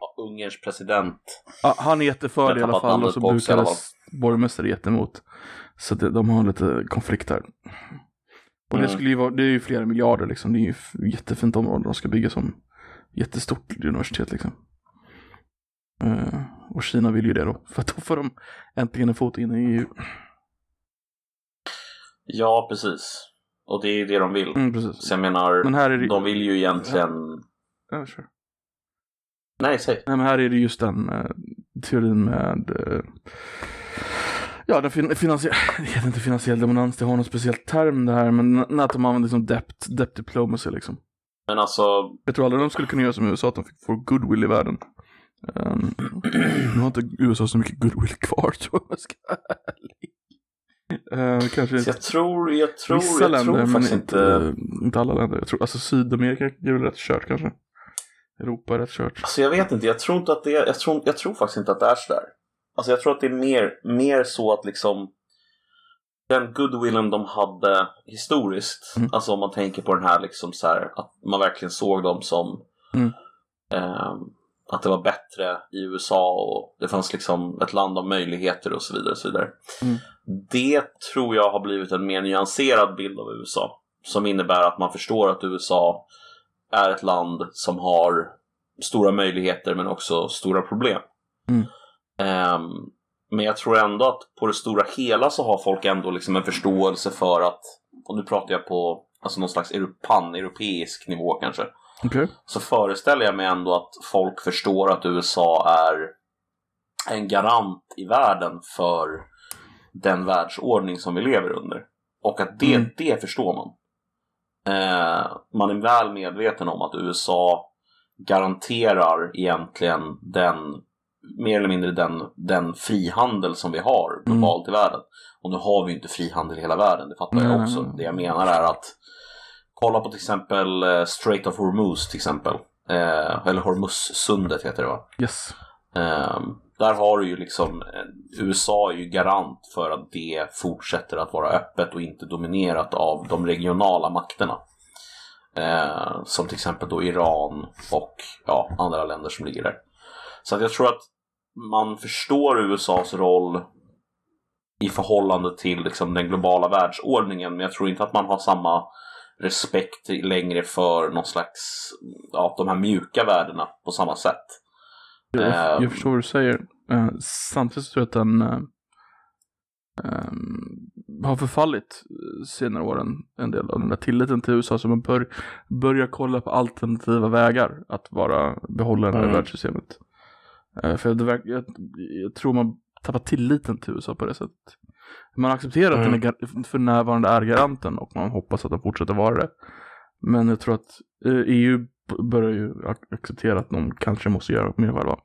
Ja, Ungerns president. Ja, han är jätteför det i alla fall och så Bukarest borgmästare är jättemot. Så det, de har lite konflikt där. Och det Mm. skulle ju vara, det är ju flera miljarder liksom. Det är ju jättefint område de ska bygga som jättestort universitet liksom. Eh, och Kina vill ju det då. För att då får de äntligen en fot in i EU. Ja, precis. Och det är ju det de vill. Mm, precis. Så jag menar, Men här är det, de vill ju egentligen... ja, sure. Nej, säg. Nej men här är det just den eh, teorin med eh, Ja, den fin- finansiella, det heter inte finansiell dominans, det har någon speciell term det här, men att de använder liksom debt, debt diplomacy liksom. Men alltså, Jag tror aldrig de skulle kunna göra som USA, att de fick få goodwill i världen. Um, nu har inte USA så mycket goodwill kvar tror jag ska. Eh, kanske jag tror, jag tror, vissa jag länder, tror men inte... inte alla länder. Jag tror, alltså Sydamerika är väl rätt kört kanske. Europa är rätt kört. Alltså jag vet inte, jag tror inte att det är, jag tror, jag tror faktiskt inte att det är sådär. Alltså jag tror att det är mer, mer så att liksom den goodwillen de hade historiskt, Mm. alltså om man tänker på den här liksom så här, att man verkligen såg dem som Mm. ehm, att det var bättre i USA och det fanns liksom ett land av möjligheter och så vidare. Och så vidare. Mm. Det tror jag har blivit en mer nyanserad bild av USA. Som innebär att man förstår att USA är ett land som har stora möjligheter men också stora problem. Mm. Men jag tror ändå att på det stora hela så har folk ändå liksom en förståelse för att, och nu pratar jag på alltså någon slags euro- pan-europeisk nivå kanske, Okej. så föreställer jag mig ändå att folk förstår att USA är en garant i världen för den världsordning som vi lever under. Och att det, Mm. det förstår man. Eh, man är väl medveten om att USA garanterar egentligen den mer eller mindre den, den frihandel som vi har globalt i världen. Och nu har vi ju inte frihandel i hela världen, det fattar jag Nej. också. Det jag menar är att kolla på till exempel eh, Strait of Hormuz till exempel. Eh, eller Hormuzsundet heter det va? Yes. Ehm, där har du ju liksom, eh, USA är ju garant för att det fortsätter att vara öppet och inte dominerat av de regionala makterna. Eh, som till exempel då Iran och ja, andra länder som ligger där. Så att jag tror att man förstår USAs roll i förhållande till liksom, den globala världsordningen, men jag tror inte att man har samma respekt längre för någon slags, ja, de här mjuka värdena på samma sätt. Jag, Ehm. jag förstår vad du säger. Eh, samtidigt så tror jag att den eh, ehm, har förfallit eh, senare åren en del av den där tilliten till USA så man bör, börjar kolla på alternativa vägar att vara behålla det här Mm. världssystemet. Eh, för det, jag, jag tror man tappar tilliten till USA på det sättet. Man accepterar att Mm. den är, gar- för närvarande är garanten och man hoppas att den fortsätter vara det. Men jag tror att eh, EU b- börjar ju ac- acceptera att de kanske måste göra mer själva.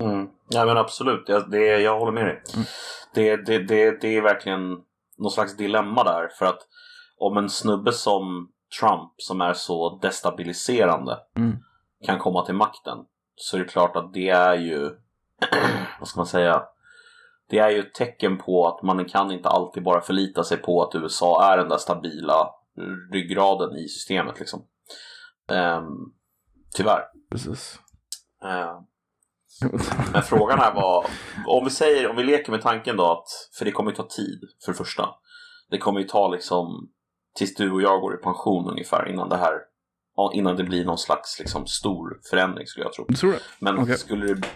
Mm. Ja men absolut, jag, det, jag håller med dig. Mm. Det, det, det, det är verkligen någon slags dilemma där. För att om en snubbe som Trump, som är så destabiliserande, Mm. kan komma till makten, så är det klart att det är ju, vad ska man säga, det är ju ett tecken på att man kan inte alltid bara förlita sig på att USA är den där stabila ryggraden i systemet liksom. Ehm, tyvärr. Precis. Ehm, men frågan är vad, om vi säger, om vi leker med tanken då att, för det kommer ju ta tid för det första. Det kommer ju ta liksom tills du och jag går i pension ungefär innan det här, innan det blir någon slags liksom stor förändring skulle jag tro. Du tror det? Men Okej. skulle det,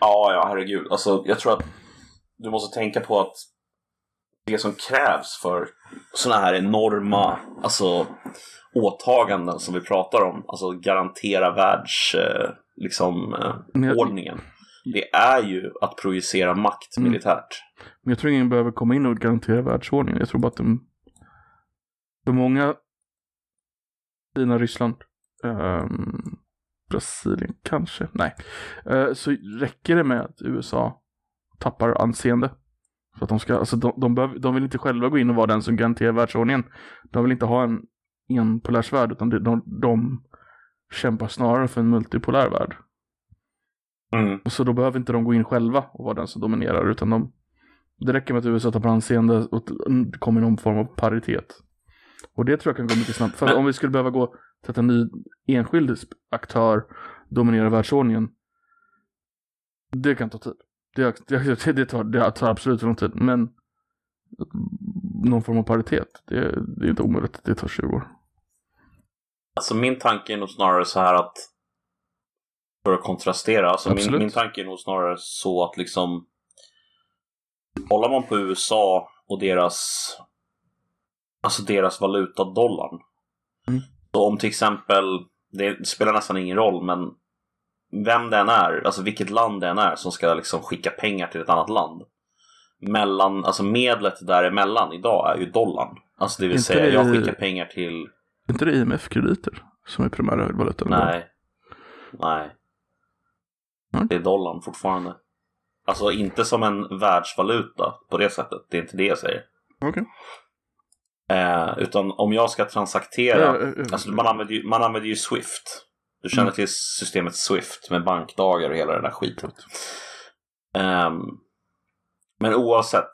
ja ja herregud, alltså jag tror att du måste tänka på att det som krävs för sådana här enorma, alltså åtaganden som vi pratar om, alltså garantera världs, eh, liksom, eh, ordningen. Det är ju att projicera makt Mm. militärt. men jag tror ingen behöver komma in och garantera världsordningen. Jag tror bara att de, för många, Kina, Ryssland, ehm, Brasilien kanske, nej, Eh, så räcker det med att USA tappar anseende. Så att de ska, alltså de, de, behöver, de vill inte själva gå in och vara den som garanterar världsordningen. De vill inte ha en enpolärsvärld utan de, de, de kämpar snarare för en multipolär värld. Mm. Så då behöver inte de gå in själva och vara den som dominerar utan de Det räcker med att USA tappar anseende och det kommer någon form av paritet. Och det tror jag kan gå mycket snabbt. För Men- om vi skulle behöva gå till att en ny enskild aktör dominerar världsordningen. Det kan ta tid. Det, det, det, tar, det tar absolut lång tid. Men någon form av paritet. Det, det är inte omöjligt det tar 20 år. Alltså min tanke är nog snarare så här att för att kontrastera, alltså min, min tanke är nog snarare så att liksom Kollar man på USA och deras Alltså deras valuta dollarn. Mm. Så om till exempel, det spelar nästan ingen roll, men vem det än är, alltså vilket land det än är som ska liksom skicka pengar till ett annat land. Mellan, alltså medlet däremellan idag är ju dollarn. Alltså det vill inte säga, jag skickar pengar till... Inte det IMF-krediter som är primära valutan? Nej. Nej. Mm. Det är dollarn fortfarande. Alltså inte som en världsvaluta på det sättet. Det är inte det jag säger. Okej. Okay. Eh, utan om jag ska transaktera, alltså man använder, ju, man använder ju Swift. Du känner mm. till systemet Swift med bankdagar och hela den där skiten. Um, men oavsett,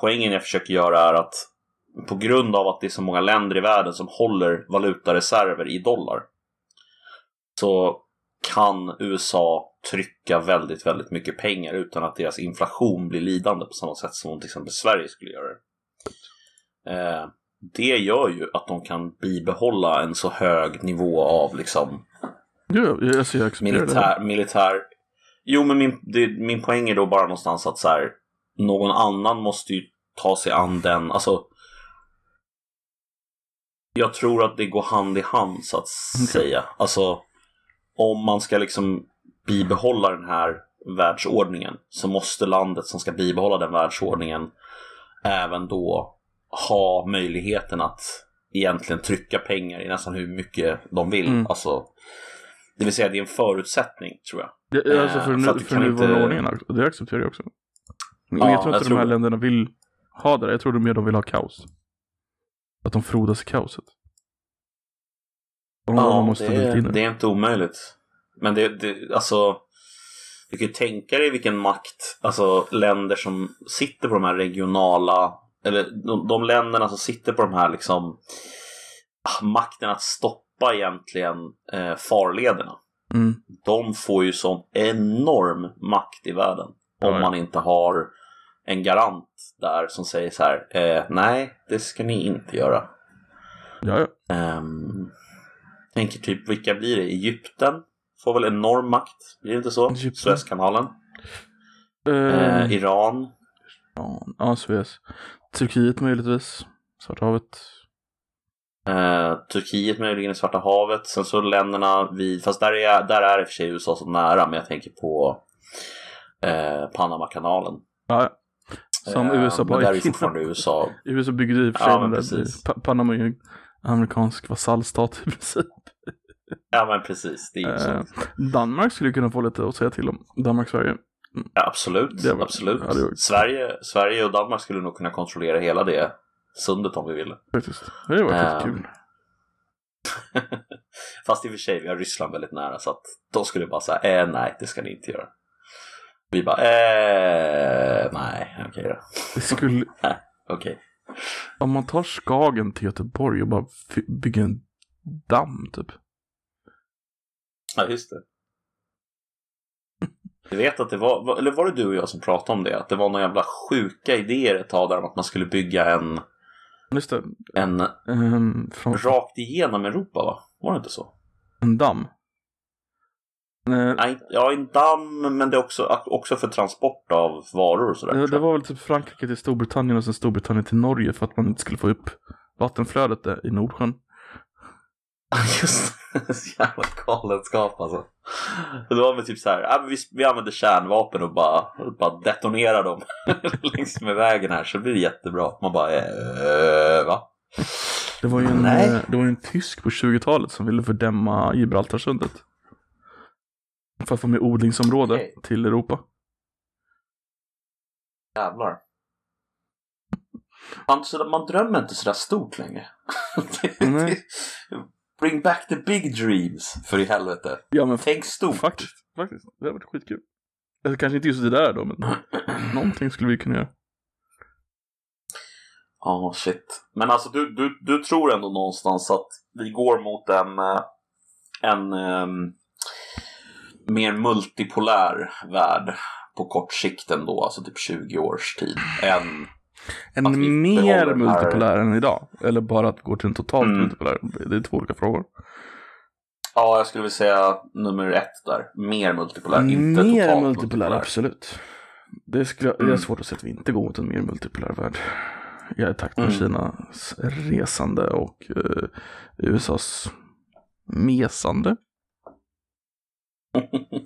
poängen jag försöker göra är att på grund av att det är så många länder i världen som håller valutareserver i dollar så kan USA trycka väldigt, väldigt mycket pengar utan att deras inflation blir lidande på samma sätt som till exempel Sverige skulle göra det. Eh, det gör ju att de kan bibehålla en så hög nivå av liksom ja, ser, jag militär, militär. Jo, men min, det, min poäng är då bara någonstans att så här, någon annan måste ju ta sig an den. Alltså, jag tror att det går hand i hand så att okay. säga. Alltså, om man ska liksom bibehålla den här världsordningen så måste landet som ska bibehålla den världsordningen även då ha möjligheten att egentligen trycka pengar i nästan hur mycket de vill. Mm. Alltså, det vill säga det är en förutsättning tror jag. Det, alltså för, eh, för, för nuvarande inte... ordningen, det accepterar jag också. Men ja, jag tror inte jag de här länderna vill ha det Jag tror de mer de vill ha kaos. Att de frodas i kaoset. Och ja, det är, det är inte omöjligt. Men det, det alltså du kan ju tänka dig vilken makt, alltså länder som sitter på de här regionala eller de, de länderna som sitter på de här liksom ah, makten att stoppa egentligen eh, farlederna. Mm. De får ju sån enorm makt i världen. Om ja. man inte har en garant där som säger så här, eh, nej, det ska ni inte göra. Ja, ja. Um, tänker typ, vilka blir det? Egypten får väl enorm makt, blir det inte så? Egypten. Suezkanalen. Uh, eh, Iran. Ja, Suez. Turkiet möjligtvis. Svarta havet. Eh, Turkiet möjligen i Svarta havet. Sen så länderna vid, fast där är, där är i och för sig USA så nära, men jag tänker på eh, Panamakanalen. Ja, som eh, USA bara där är fortfarande USA. USA byggde i och för sig ja, där. Pa Panama är ju amerikansk vasallstat i princip. Ja men precis, det är ju eh, Danmark skulle kunna få lite att säga till om. Danmark-Sverige. Ja, absolut, var, absolut. Ja, var... Sverige, Sverige och Danmark skulle nog kunna kontrollera hela det sundet om vi ville. Faktiskt, det var um... kul. Fast i och för sig, vi har Ryssland väldigt nära så att de skulle bara säga eh, nej, det ska ni inte göra. Vi bara eh, nej, okej okay då. Det skulle... okej. Okay. Om man tar Skagen till Göteborg och bara bygger en damm typ. Ja, just det. Du vet att det var, eller var det du och jag som pratade om det? Att det var några jävla sjuka idéer ett tag där om att man skulle bygga en... Just det. En... Um, från... Rakt igenom Europa va? Var det inte så? En damm? Nej, ja, en damm, men det är också, också för transport av varor och sådär. Det, det var väl typ Frankrike till Storbritannien och sen Storbritannien till Norge för att man inte skulle få upp vattenflödet i Nordsjön. Just det, jävla galenskap alltså. Det var väl typ så här, äh, vi, vi använder kärnvapen och bara, bara detonerar dem längs med vägen här så blir det jättebra. Man bara, äh, va? Det var ju en, Nej. Eh, det var en tysk på 20-talet som ville fördämma Gibraltarsundet. För att få med odlingsområde okay. till Europa. Jävlar. Man, man drömmer inte sådär stort längre. Bring back the big dreams, för i helvete. Ja, men Tänk stort. Faktiskt, faktiskt. Det hade varit skitkul. Alltså, kanske inte just det där då, men någonting skulle vi kunna göra. Ja, oh, shit. Men alltså du, du, du tror ändå någonstans att vi går mot en, eh, en um, mer multipolär värld på kort sikt ändå, alltså typ 20 års tid, än En mer multipolär än idag? Eller bara att gå till en totalt Mm. multipolär? Det är två olika frågor. Ja, jag skulle vilja säga nummer ett där. Mer multipolär, inte mer totalt multipolär, absolut. Det, skulle, det är Mm. svårt att säga att vi inte går mot en mer multipolär värld. Jag är i takt med Mm. Kinas resande och eh, USAs mesande.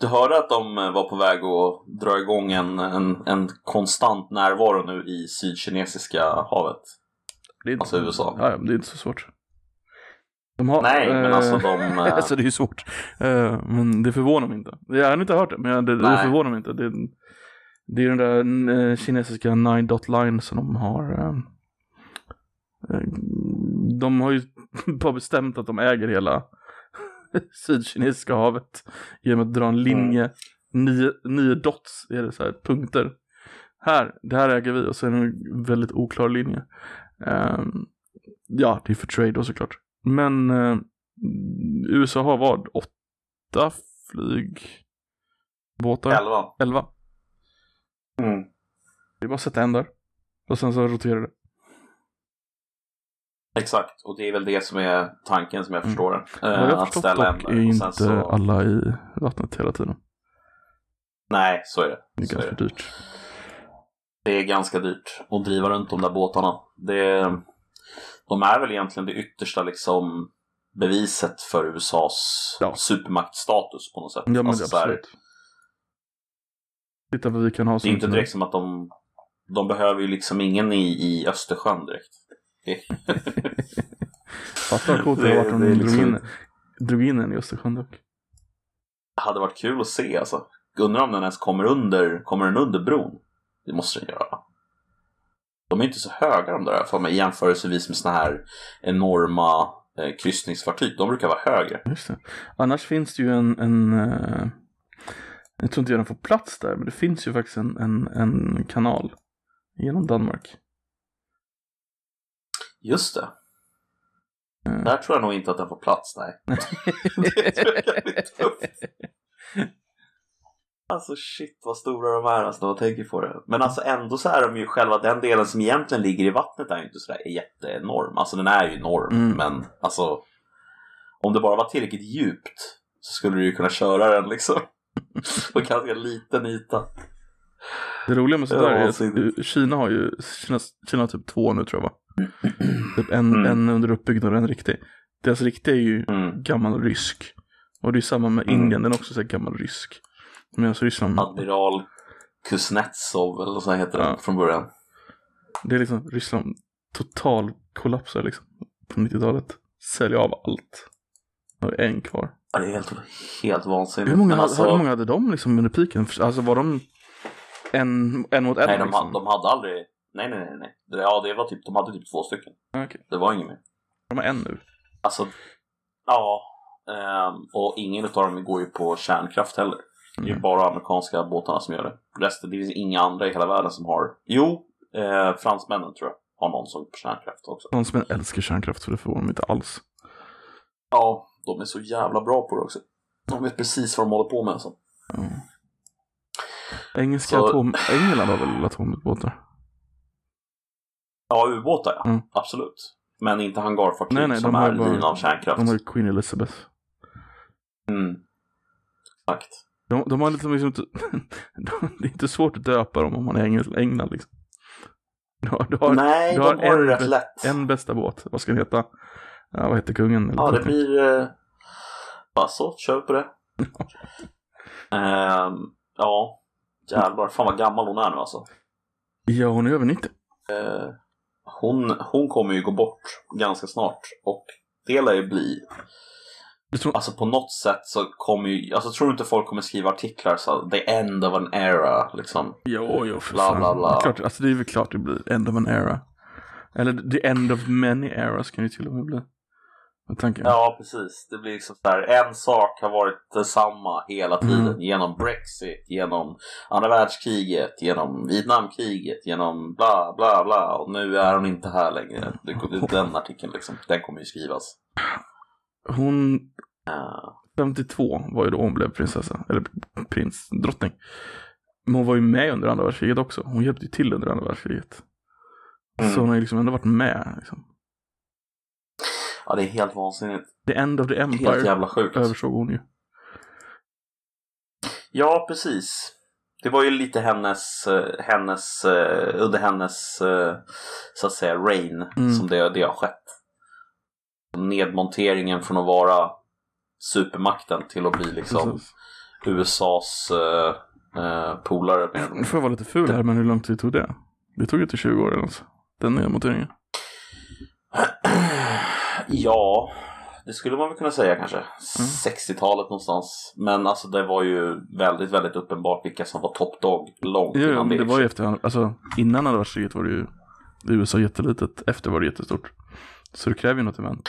Du hörde att de eh, var på väg att dra igång en, en, en konstant närvaro nu i Sydkinesiska havet. Det är inte, Alltså USA. Ja, det är inte så svårt. Har, Nej, men eh, alltså de... eh, alltså det är ju svårt. Men det förvånar mig inte. Jag har inte hört det, men det, det förvånar mig inte. Det, det är den där kinesiska nine dot line som de har. de har ju bara bestämt att de äger hela Sydkinesiska havet genom att dra en linje. Nio, nio dots är det så här, punkter. Här, det här äger vi och sen en väldigt oklar linje. Ehm, ja, det är för trade då såklart. Men eh, USA har vad? Åtta flygbåtar? Elva. Elva. Mm. Det är bara att sätta en där. Och sen så roterar det. Exakt, och det är väl det som är tanken som jag Mm. förstår det. Vad Eh, jag har att ställa dock är inte så... alla i vattnet hela tiden. Nej, så är det. Det är Så är ganska det. dyrt. det är ganska dyrt att driva runt de där båtarna. Det, de är väl egentligen det yttersta liksom beviset för USAs Ja. supermaktstatus på något sätt. Ja men Alltså, det så här, absolut. Titta vad vi kan ha det är inte direkt som att de, de behöver ju liksom ingen i, i Östersjön direkt. Fattar vad coolt det Det- var att de drog, liksom- in, drog in en i Östersjön dock. Det hade varit kul att se alltså. Undrar om den ens kommer under, kommer den under bron? Det måste den göra. De är inte så höga de där för mig jämförelsevis med såna här enorma eh, kryssningsfartyg. De brukar vara högre. Annars finns det ju en, en eh, jag tror inte den får plats där, men det finns ju faktiskt en, en, en kanal genom Danmark. Just det. Eh, Där tror jag nog inte att den får plats, nej. det tror jag kan bli tufft. Alltså shit vad stora de är alltså när man tänker på det. Men alltså ändå så är de ju själva den delen som egentligen ligger i vattnet är ju inte sådär jätteenorm. Alltså den är ju enorm Mm. men alltså om det bara var tillräckligt djupt så skulle du ju kunna köra den liksom. På ganska liten yta. Det roliga med sådär är att Kina har ju, Kina, Kina har typ två nu tror jag va? Typ en, Mm. en under uppbyggnad och en riktig. Deras riktiga är ju Mm. gammal rysk. Och det är samma med Mm. Indien, den är också så gammal rysk. Medan Ryssland, Admiral Kuznetsov eller så heter den Ja. från början. det är liksom Ryssland total kollapsar liksom på 90-talet. Säljer av allt. Och en kvar. Ja, det är helt, helt vansinnigt. Hur många, alltså- hur många hade de liksom under piken? Alltså var de en, en mot en? Nej, de, liksom? hade, de hade aldrig... Nej, nej, nej. nej. Det- Ja, det var typ, de hade typ två stycken. Ah, okej. Det var inget mer. De har en nu. Alltså, ja. ehm, och ingen av dem går ju på kärnkraft heller. Det är Mm. bara amerikanska båtarna som gör det. Resten, det finns inga andra i hela världen som har... Jo, eh, fransmännen tror jag har någon som på kärnkraft också. Som älskar kärnkraft så det förvånar mig inte alls. Ja, de är så jävla bra på det också. De vet precis vad de håller på med. Alltså. Engelska Så- atom... England har väl atomubåtar? Ja, ubåtar ja. Mm. Absolut. Men inte hangarfartyg Nej, nej, som har är drivna av kärnkraft. De har ju Queen Elizabeth. Mm. Exakt. De, de har liksom, liksom de, det är inte svårt att döpa dem om man är Engel, England liksom. Du har, du har Nej, du de har har det en rätt lätt. en bästa båt. Vad ska den heta? Ja, vad heter kungen? Eller Ja, det blir... Eh... Bara så, kör på det. Ehm, ja, jävlar. Fan vad gammal hon är nu alltså. Ja, hon är över 90. Eh, hon, hon kommer ju gå bort ganska snart. Och det lär ju bli... Tror... Alltså på något sätt så kommer ju... Alltså tror du inte folk kommer skriva artiklar så the end of an era liksom? Jo, jo, för Bla, fan. bla, bla. Det, klart, alltså, det är väl klart det blir end of an era. Eller the end of many eras kan det till och med bli. Tanken. Ja, precis. Det blir liksom så här, en sak har varit detsamma hela tiden. Mm. Genom Brexit, genom andra världskriget, genom Vietnamkriget, genom bla bla bla. Och nu är hon inte här längre. Den artikeln liksom, den kommer ju skrivas. Hon, Eh, 52 var ju då hon blev prinsessa. Eller prins, drottning. Men hon var ju med under andra världskriget också. Hon hjälpte ju till under andra världskriget. Mm. Så hon har ju liksom ändå varit med. Liksom. Ja, det är helt vansinnigt. The End of the Helt Empire jävla sjukt. översåg hon ju. Ja, precis. Det var ju lite hennes, eh, hennes eh, under hennes, eh, så att säga, reign Mm. som det, det har skett. Nedmonteringen från att vara supermakten till att bli liksom Precis. USAs eh, eh, polare. Med Nu får jag vara lite ful här, men hur lång tid tog det? Det tog ju till 20 år eller något. Den nedmonteringen. Ja, det skulle man väl kunna säga kanske. 60-talet någonstans. Men alltså det var ju väldigt, väldigt uppenbart vilka som var top dog långt ja, innan det det. var ju efter, alltså innan andra världskriget var det ju USA jättelitet, efter var det jättestort. Så det kräver ju något event.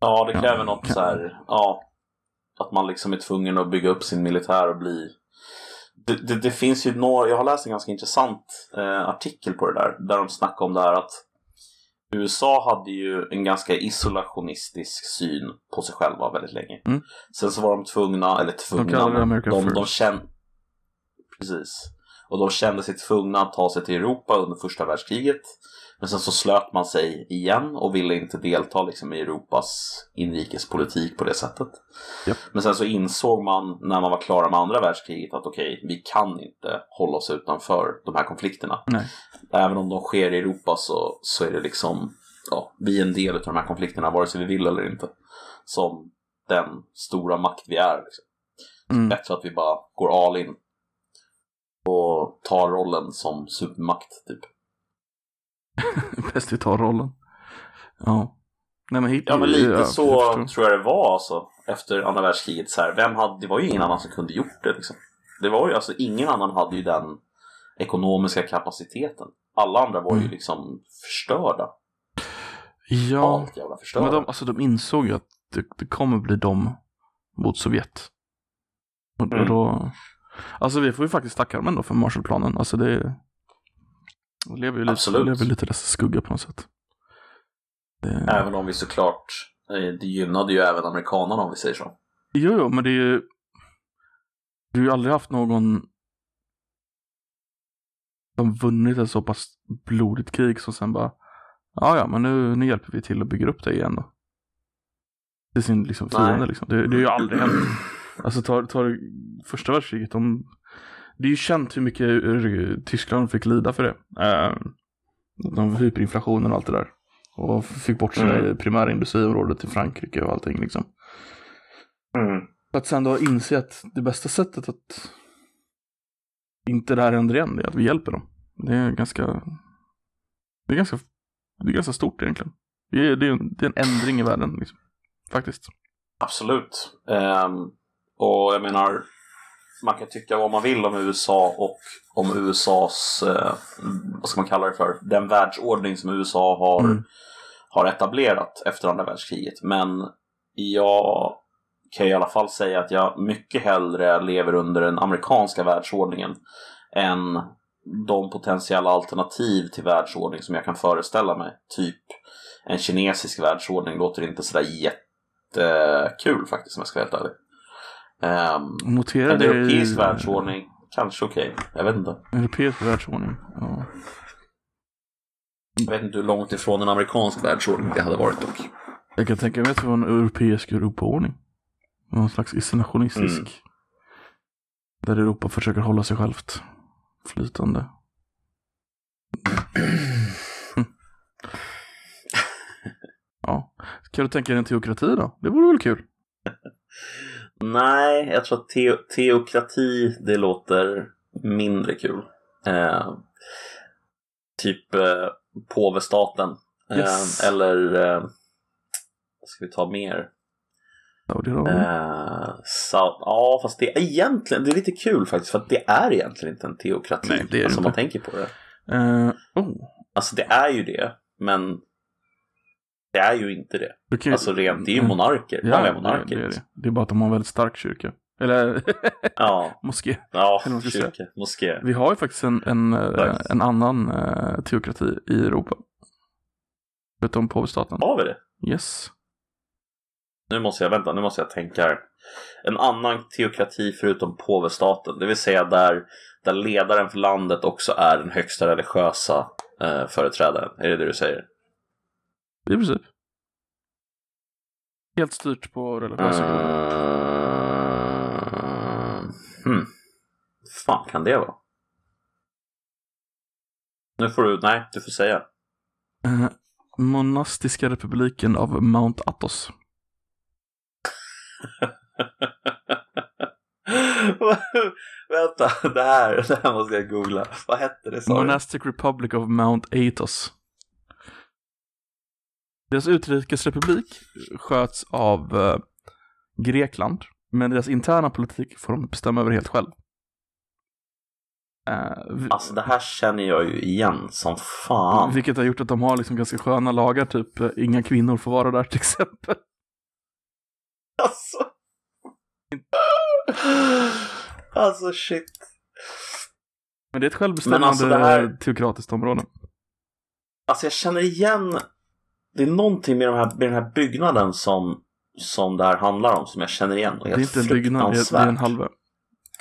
Ja, det kräver Ja, något kan- så här, ja. Att man liksom är tvungen att bygga upp sin militär och bli... Det, det, det finns ju några, jag har läst en ganska intressant eh, artikel på det där, där de snackar om det här att USA hade ju en ganska isolationistisk syn på sig själva väldigt länge. Mm. Sen så var de tvungna, eller tvungna, America de, de first. kände... Precis. Och de kände sig tvungna att ta sig till Europa under första världskriget. Men sen så slöt man sig igen och ville inte delta liksom, i Europas inrikespolitik på det sättet. Japp. Men sen så insåg man när man var klara med andra världskriget att okej, vi kan inte hålla oss utanför de här konflikterna. Nej. Även om de sker i Europa så, så är det liksom, ja, vi är en del av de här konflikterna vare sig vi vill eller inte. Som den stora makt vi är. Liksom. Mm. Bättre att vi bara går all in och tar rollen som supermakt typ. Bäst vi tar rollen. Ja. Nej men Hitler, Ja men lite ja, så jag tror jag det var alltså. Efter andra världskriget så här, vem hade, det var ju ingen annan som kunde gjort det liksom. Det var ju alltså, ingen annan hade ju den ekonomiska kapaciteten. Alla andra var ju Mm. liksom förstörda. Ja, Allt jävla förstörda. men de, alltså, de insåg ju att det, det kommer bli dem mot Sovjet. Och, och Mm. då, alltså vi får ju faktiskt tacka dem ändå för Marshallplanen. Alltså det, det lever ju lite, lever lite dess skugga på något sätt. Det, Även om vi såklart, eh, det gynnade ju även amerikanerna om vi säger så. Jo, jo, men det är ju... Du har ju aldrig haft någon som vunnit ett så pass blodigt krig som sen bara Ja, ja, men nu, nu hjälper vi till att bygga upp det igen då. Det är sin liksom, fiende liksom. Det, det är ju aldrig hänt. Alltså tar, tar första världskriget, de, det är ju känt hur mycket Tyskland fick lida för det. Eh, de hyperinflationen och allt det där. Och fick bort sina Mm. primära industriområden till Frankrike och allting liksom. Mm. Att sen då inse att det bästa sättet att inte det här händer igen är att vi hjälper dem. Det är ganska, det är ganska, det är ganska stort egentligen. Det är, det är, en, det är en ändring i världen liksom. Faktiskt. Absolut. Ehm, och jag menar, man kan tycka vad man vill om USA och om USAs, eh, vad ska man kalla det för, den världsordning som USA har, Mm. har etablerat efter andra världskriget. Men jag kan i alla fall säga att jag mycket hellre lever under den amerikanska världsordningen än de potentiella alternativ till världsordning som jag kan föreställa mig. Typ en kinesisk världsordning låter inte sådär jättekul faktiskt om jag ska vara helt ärlig. Um, Notera en det europeisk i- världsordning, kanske okej. Jag vet inte. Europeisk världsordning. Ja. Jag vet inte hur långt ifrån en amerikansk världsordning det hade varit dock. Jag kan tänka mig att det var en europeisk Europaordning. Någon slags isolationistisk. Mm. Där Europa försöker hålla sig självt flytande. Ja. Kan du tänka dig en teokrati då? Det vore väl kul? Nej, jag tror att te- teokrati, det låter mindre kul. Eh, typ eh, påvestaten. Eh, Yes. eller, eh, vad ska vi ta mer? Saudiarabien? Eh, Sau- ja, fast det är egentligen, det är lite kul faktiskt, för att det är egentligen inte en teokrati. Nej, det är det alltså inte. man tänker på det. Eh, oh. Alltså det är ju det, men det är ju inte det. Ju- Alltså rent, det är ju Mm. monarker. Ja, det, monarker. det är det. Det är bara att de har en väldigt stark kyrka. Eller Ja, moské. ja Eller kyrka, moské. Vi har ju faktiskt en, en, eh, Nice. en annan uh, teokrati i Europa. Utom påvestaten. Har vi det? Yes. Nu måste jag, vänta, nu måste jag tänka här. En annan teokrati förutom påvestaten, det vill säga där, där ledaren för landet också är den högsta religiösa eh, företrädaren. Är det det du säger? I princip. Helt styrt på religiösa. Uh, hmm. fan kan det vara? Nu får du, nej, du får säga. Eh, monastiska republiken av Mount Athos. Vänta, det här, det här måste jag googla. Vad hette det? du? Monastic Republic of Mount Athos. Deras utrikesrepublik sköts av eh, Grekland, men deras interna politik får de bestämma över helt själv. Eh, vi- Alltså det här känner jag ju igen som fan. Vilket har gjort att de har liksom ganska sköna lagar, typ eh, inga kvinnor får vara där till exempel. Alltså. Alltså shit. Men det är ett självbestämmande Men alltså, det här- teokratiskt område. Alltså jag känner igen. Det är någonting med, de här, med den här byggnaden som, som det här handlar om som jag känner igen. Och Det är inte en byggnad, det är, en halvö.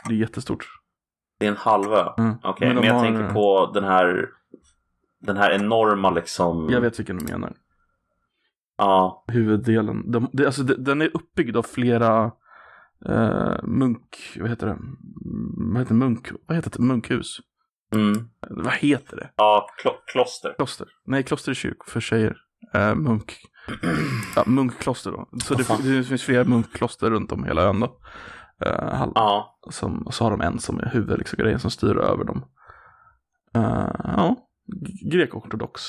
Det är jättestort. Det är en halvö. Mm. Okej, Men men, de jag har- tänker på den här den här enorma liksom. Jag vet vilken du menar. Ja, Huvuddelen. De, det, alltså, det, den är uppbyggd av flera eh, munk... Vad heter det? Vad heter munk... Vad heter det? Munkhus? mm. Vad heter det? ja klo- kloster. Kloster. Nej, kloster är kyrk för tjejer. Eh, munk... Ja, munkkloster då. Så det, det finns flera munkkloster runt om hela ön då. Eh, Ja, som, och så har de en som är huvud, liksom, grejen som styr över dem. Eh, ja, grekortodox.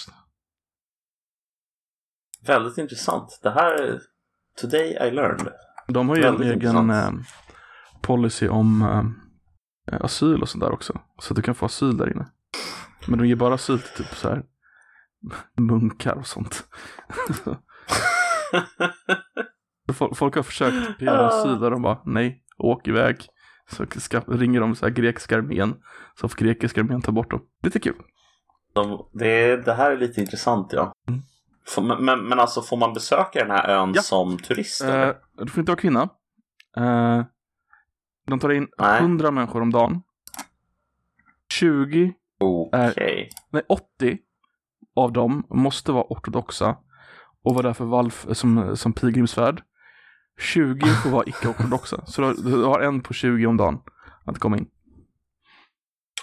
väldigt intressant. Det här, today I learned. De har ju en Väldigt egen intressant. eh, policy om eh, asyl och sånt där också. Så att du kan få asyl där inne. Men de ger bara asyl till typ så här munkar och sånt. folk, har försökt begära asyl där de bara nej, åk iväg. Så ska, ringer de så här grekiska armén. Så får grekiska armén ta bort dem. Lite kul. De, det, det här är lite intressant ja. Mm. Får, men, men, men alltså får man besöka den här ön Ja. som turist? eller? Eh, du får inte vara kvinna. Eh, de tar in Nej. 100 människor om dagen. 20, Okej. nej 80 av dem måste vara ortodoxa och vara där för valf, som, som pilgrimsfärd. 20 får vara icke-ortodoxa. Så du har, du har en på 20 om dagen att komma in.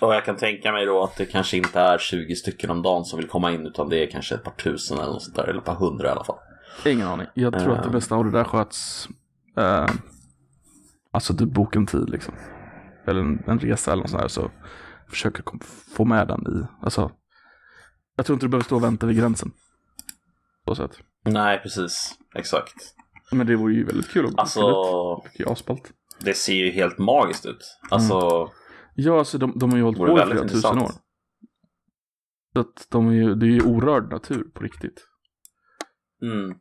Och jag kan tänka mig då att det kanske inte är 20 stycken om dagen som vill komma in utan det är kanske ett par tusen eller något sånt där. Eller ett par hundra i alla fall. Ingen aning. Jag tror att det Eh. bästa av det där sköts eh, Alltså du bokar en tid liksom. Eller en, en resa eller något sånt där så försöker få med den i, alltså Jag tror inte du behöver stå och vänta vid gränsen. Så sätt. Nej, precis. Exakt. Men det vore ju väldigt kul att Alltså, Det är asballt. det ser ju helt magiskt ut. Alltså, Ja, alltså de, de har ju hållit på i flera tusen år. Så att de är ju, det är ju orörd natur på riktigt. mm.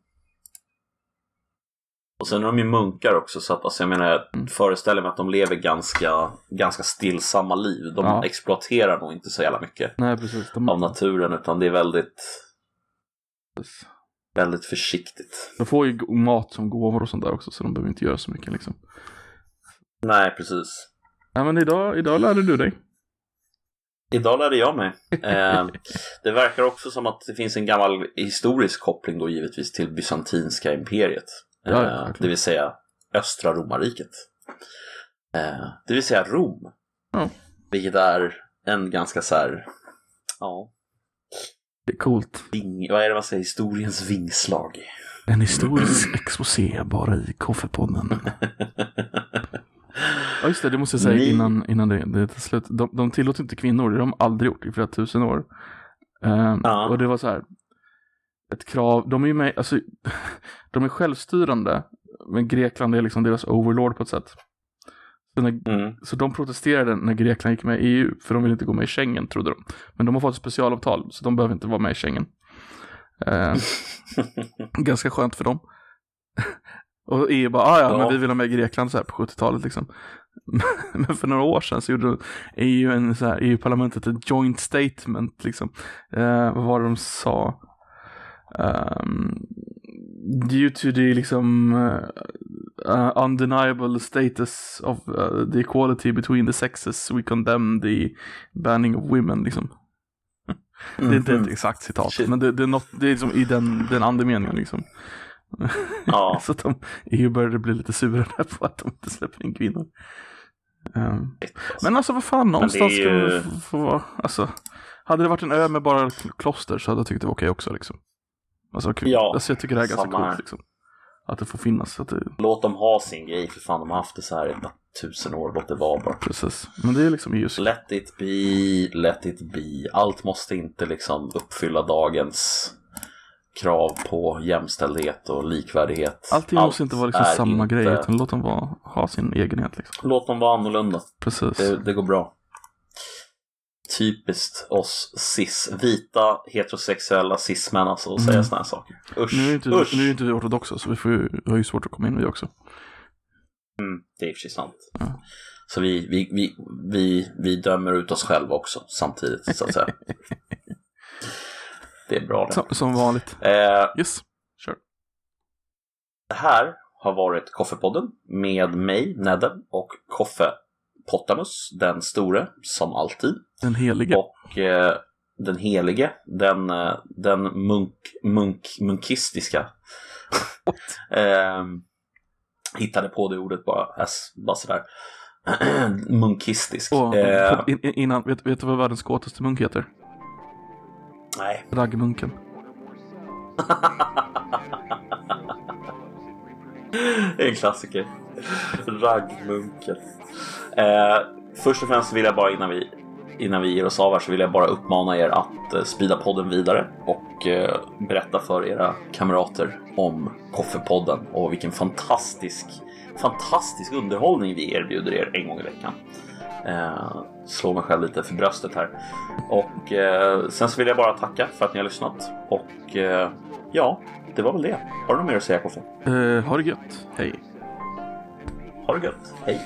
Och sen är de ju munkar också så att alltså, jag menar, jag Mm. föreställer mig att de lever ganska, ganska stillsamma liv. De Ja. exploaterar nog inte så jävla mycket Nej, precis. De, av naturen utan det är väldigt, väldigt försiktigt. de får ju mat som gåvor och sånt där också så de behöver inte göra så mycket liksom. Nej, precis. Ja, men idag, idag lärde du dig. Idag lärde jag mig. Eh, det verkar också som att det finns en gammal historisk koppling då givetvis till bysantinska imperiet. Ja, ja, Eh, det vill säga östra romarriket. Eh, det vill säga Rom. Ja. Vilket är en ganska så här, ja, Det är coolt. ving, vad är det man säger, historiens vingslag. En historisk exposé bara i Koffepodden. Ja just det, det måste jag säga Ni- innan, innan det, det till slut. De, de tillåter inte kvinnor, det har de aldrig gjort i flera tusen år. Ehm, Ja. Och det var så här, ett krav, de är ju med, alltså, de är självstyrande, men Grekland är liksom deras overlord på ett sätt. Så, när, Mm. så de protesterade när Grekland gick med i EU, för de ville inte gå med i Schengen, trodde de. Men de har fått ett specialavtal, så de behöver inte vara med i Schengen. Ehm, ganska skönt för dem. Och EU bara, ah, ja, Ja. men vi vill ha med Grekland så här på 70-talet liksom. men för några år sedan så gjorde EU, en, så här, EU-parlamentet ett joint statement liksom. Eh, vad var det de sa? Ehm, due to the liksom uh, undeniable status of uh, the equality between the sexes we condemn the banning of women liksom. Det är inte ett exakt citat, Shit. men det, det är något, det är liksom i den, den andemeningen liksom. Ja, Så att de EU började bli lite sura där på att de inte släpper in kvinnor. Um, men alltså vad fan, någonstans är ska ju- det få- vara, alltså. Hade det varit en ö med bara kl- kloster så hade jag tyckt det var okej också liksom. Alltså, kul. Ja, alltså jag tycker det här är ganska coolt liksom. Att det får finnas, att det, låt dem ha sin grej för fan. De har haft det så här i bara tusen år. Låt det vara bara. precis. Men det är liksom EUs Let it be, let it be. Allt måste inte liksom uppfylla dagens krav på jämställdhet och likvärdighet. Allting Allt måste inte vara liksom samma inte- grej, utan låt dem vara, ha sin egenhet liksom. Låt dem vara annorlunda. Precis. Det, det går bra. Typiskt oss cis, vita, heterosexuella cis-män alltså att säga Mm. såna här saker. Usch, Nu är inte, usch. nu är inte vi ortodoxa, så vi får ju, har ju svårt att komma in vi också. Mm, det är i och för sig sant. Ja. Så vi, vi, vi, vi, vi dömer ut oss själva också samtidigt så att säga. det är bra det. Som, som vanligt. Eh, Yes, kör. Det här har varit Koffepodden med mig, Nedde, och Koffe Pottamus, den store, som alltid. Den helige. Och eh, den helige, den, eh, den munk, munk, munkistiska. eh, hittade på det ordet bara, bara sådär. Munkistisk. Och, eh, in, in- innan, vet, vet du vad världens kåtaste munk heter? nej. Raggmunken. Det är en klassiker. Raggmunken. Eh, först och främst vill jag bara innan vi, innan vi ger oss av här så vill jag bara uppmana er att eh, sprida podden vidare och eh, berätta för era kamrater om Koffepodden och vilken fantastisk, fantastisk underhållning vi erbjuder er en gång i veckan. Eh, slå mig själv lite för bröstet här. Och eh, sen så vill jag bara tacka för att ni har lyssnat och eh, ja, det var väl det. Har du något mer att säga Koffe? Eh, ha det gött. Hej. Ha det gött. Hej.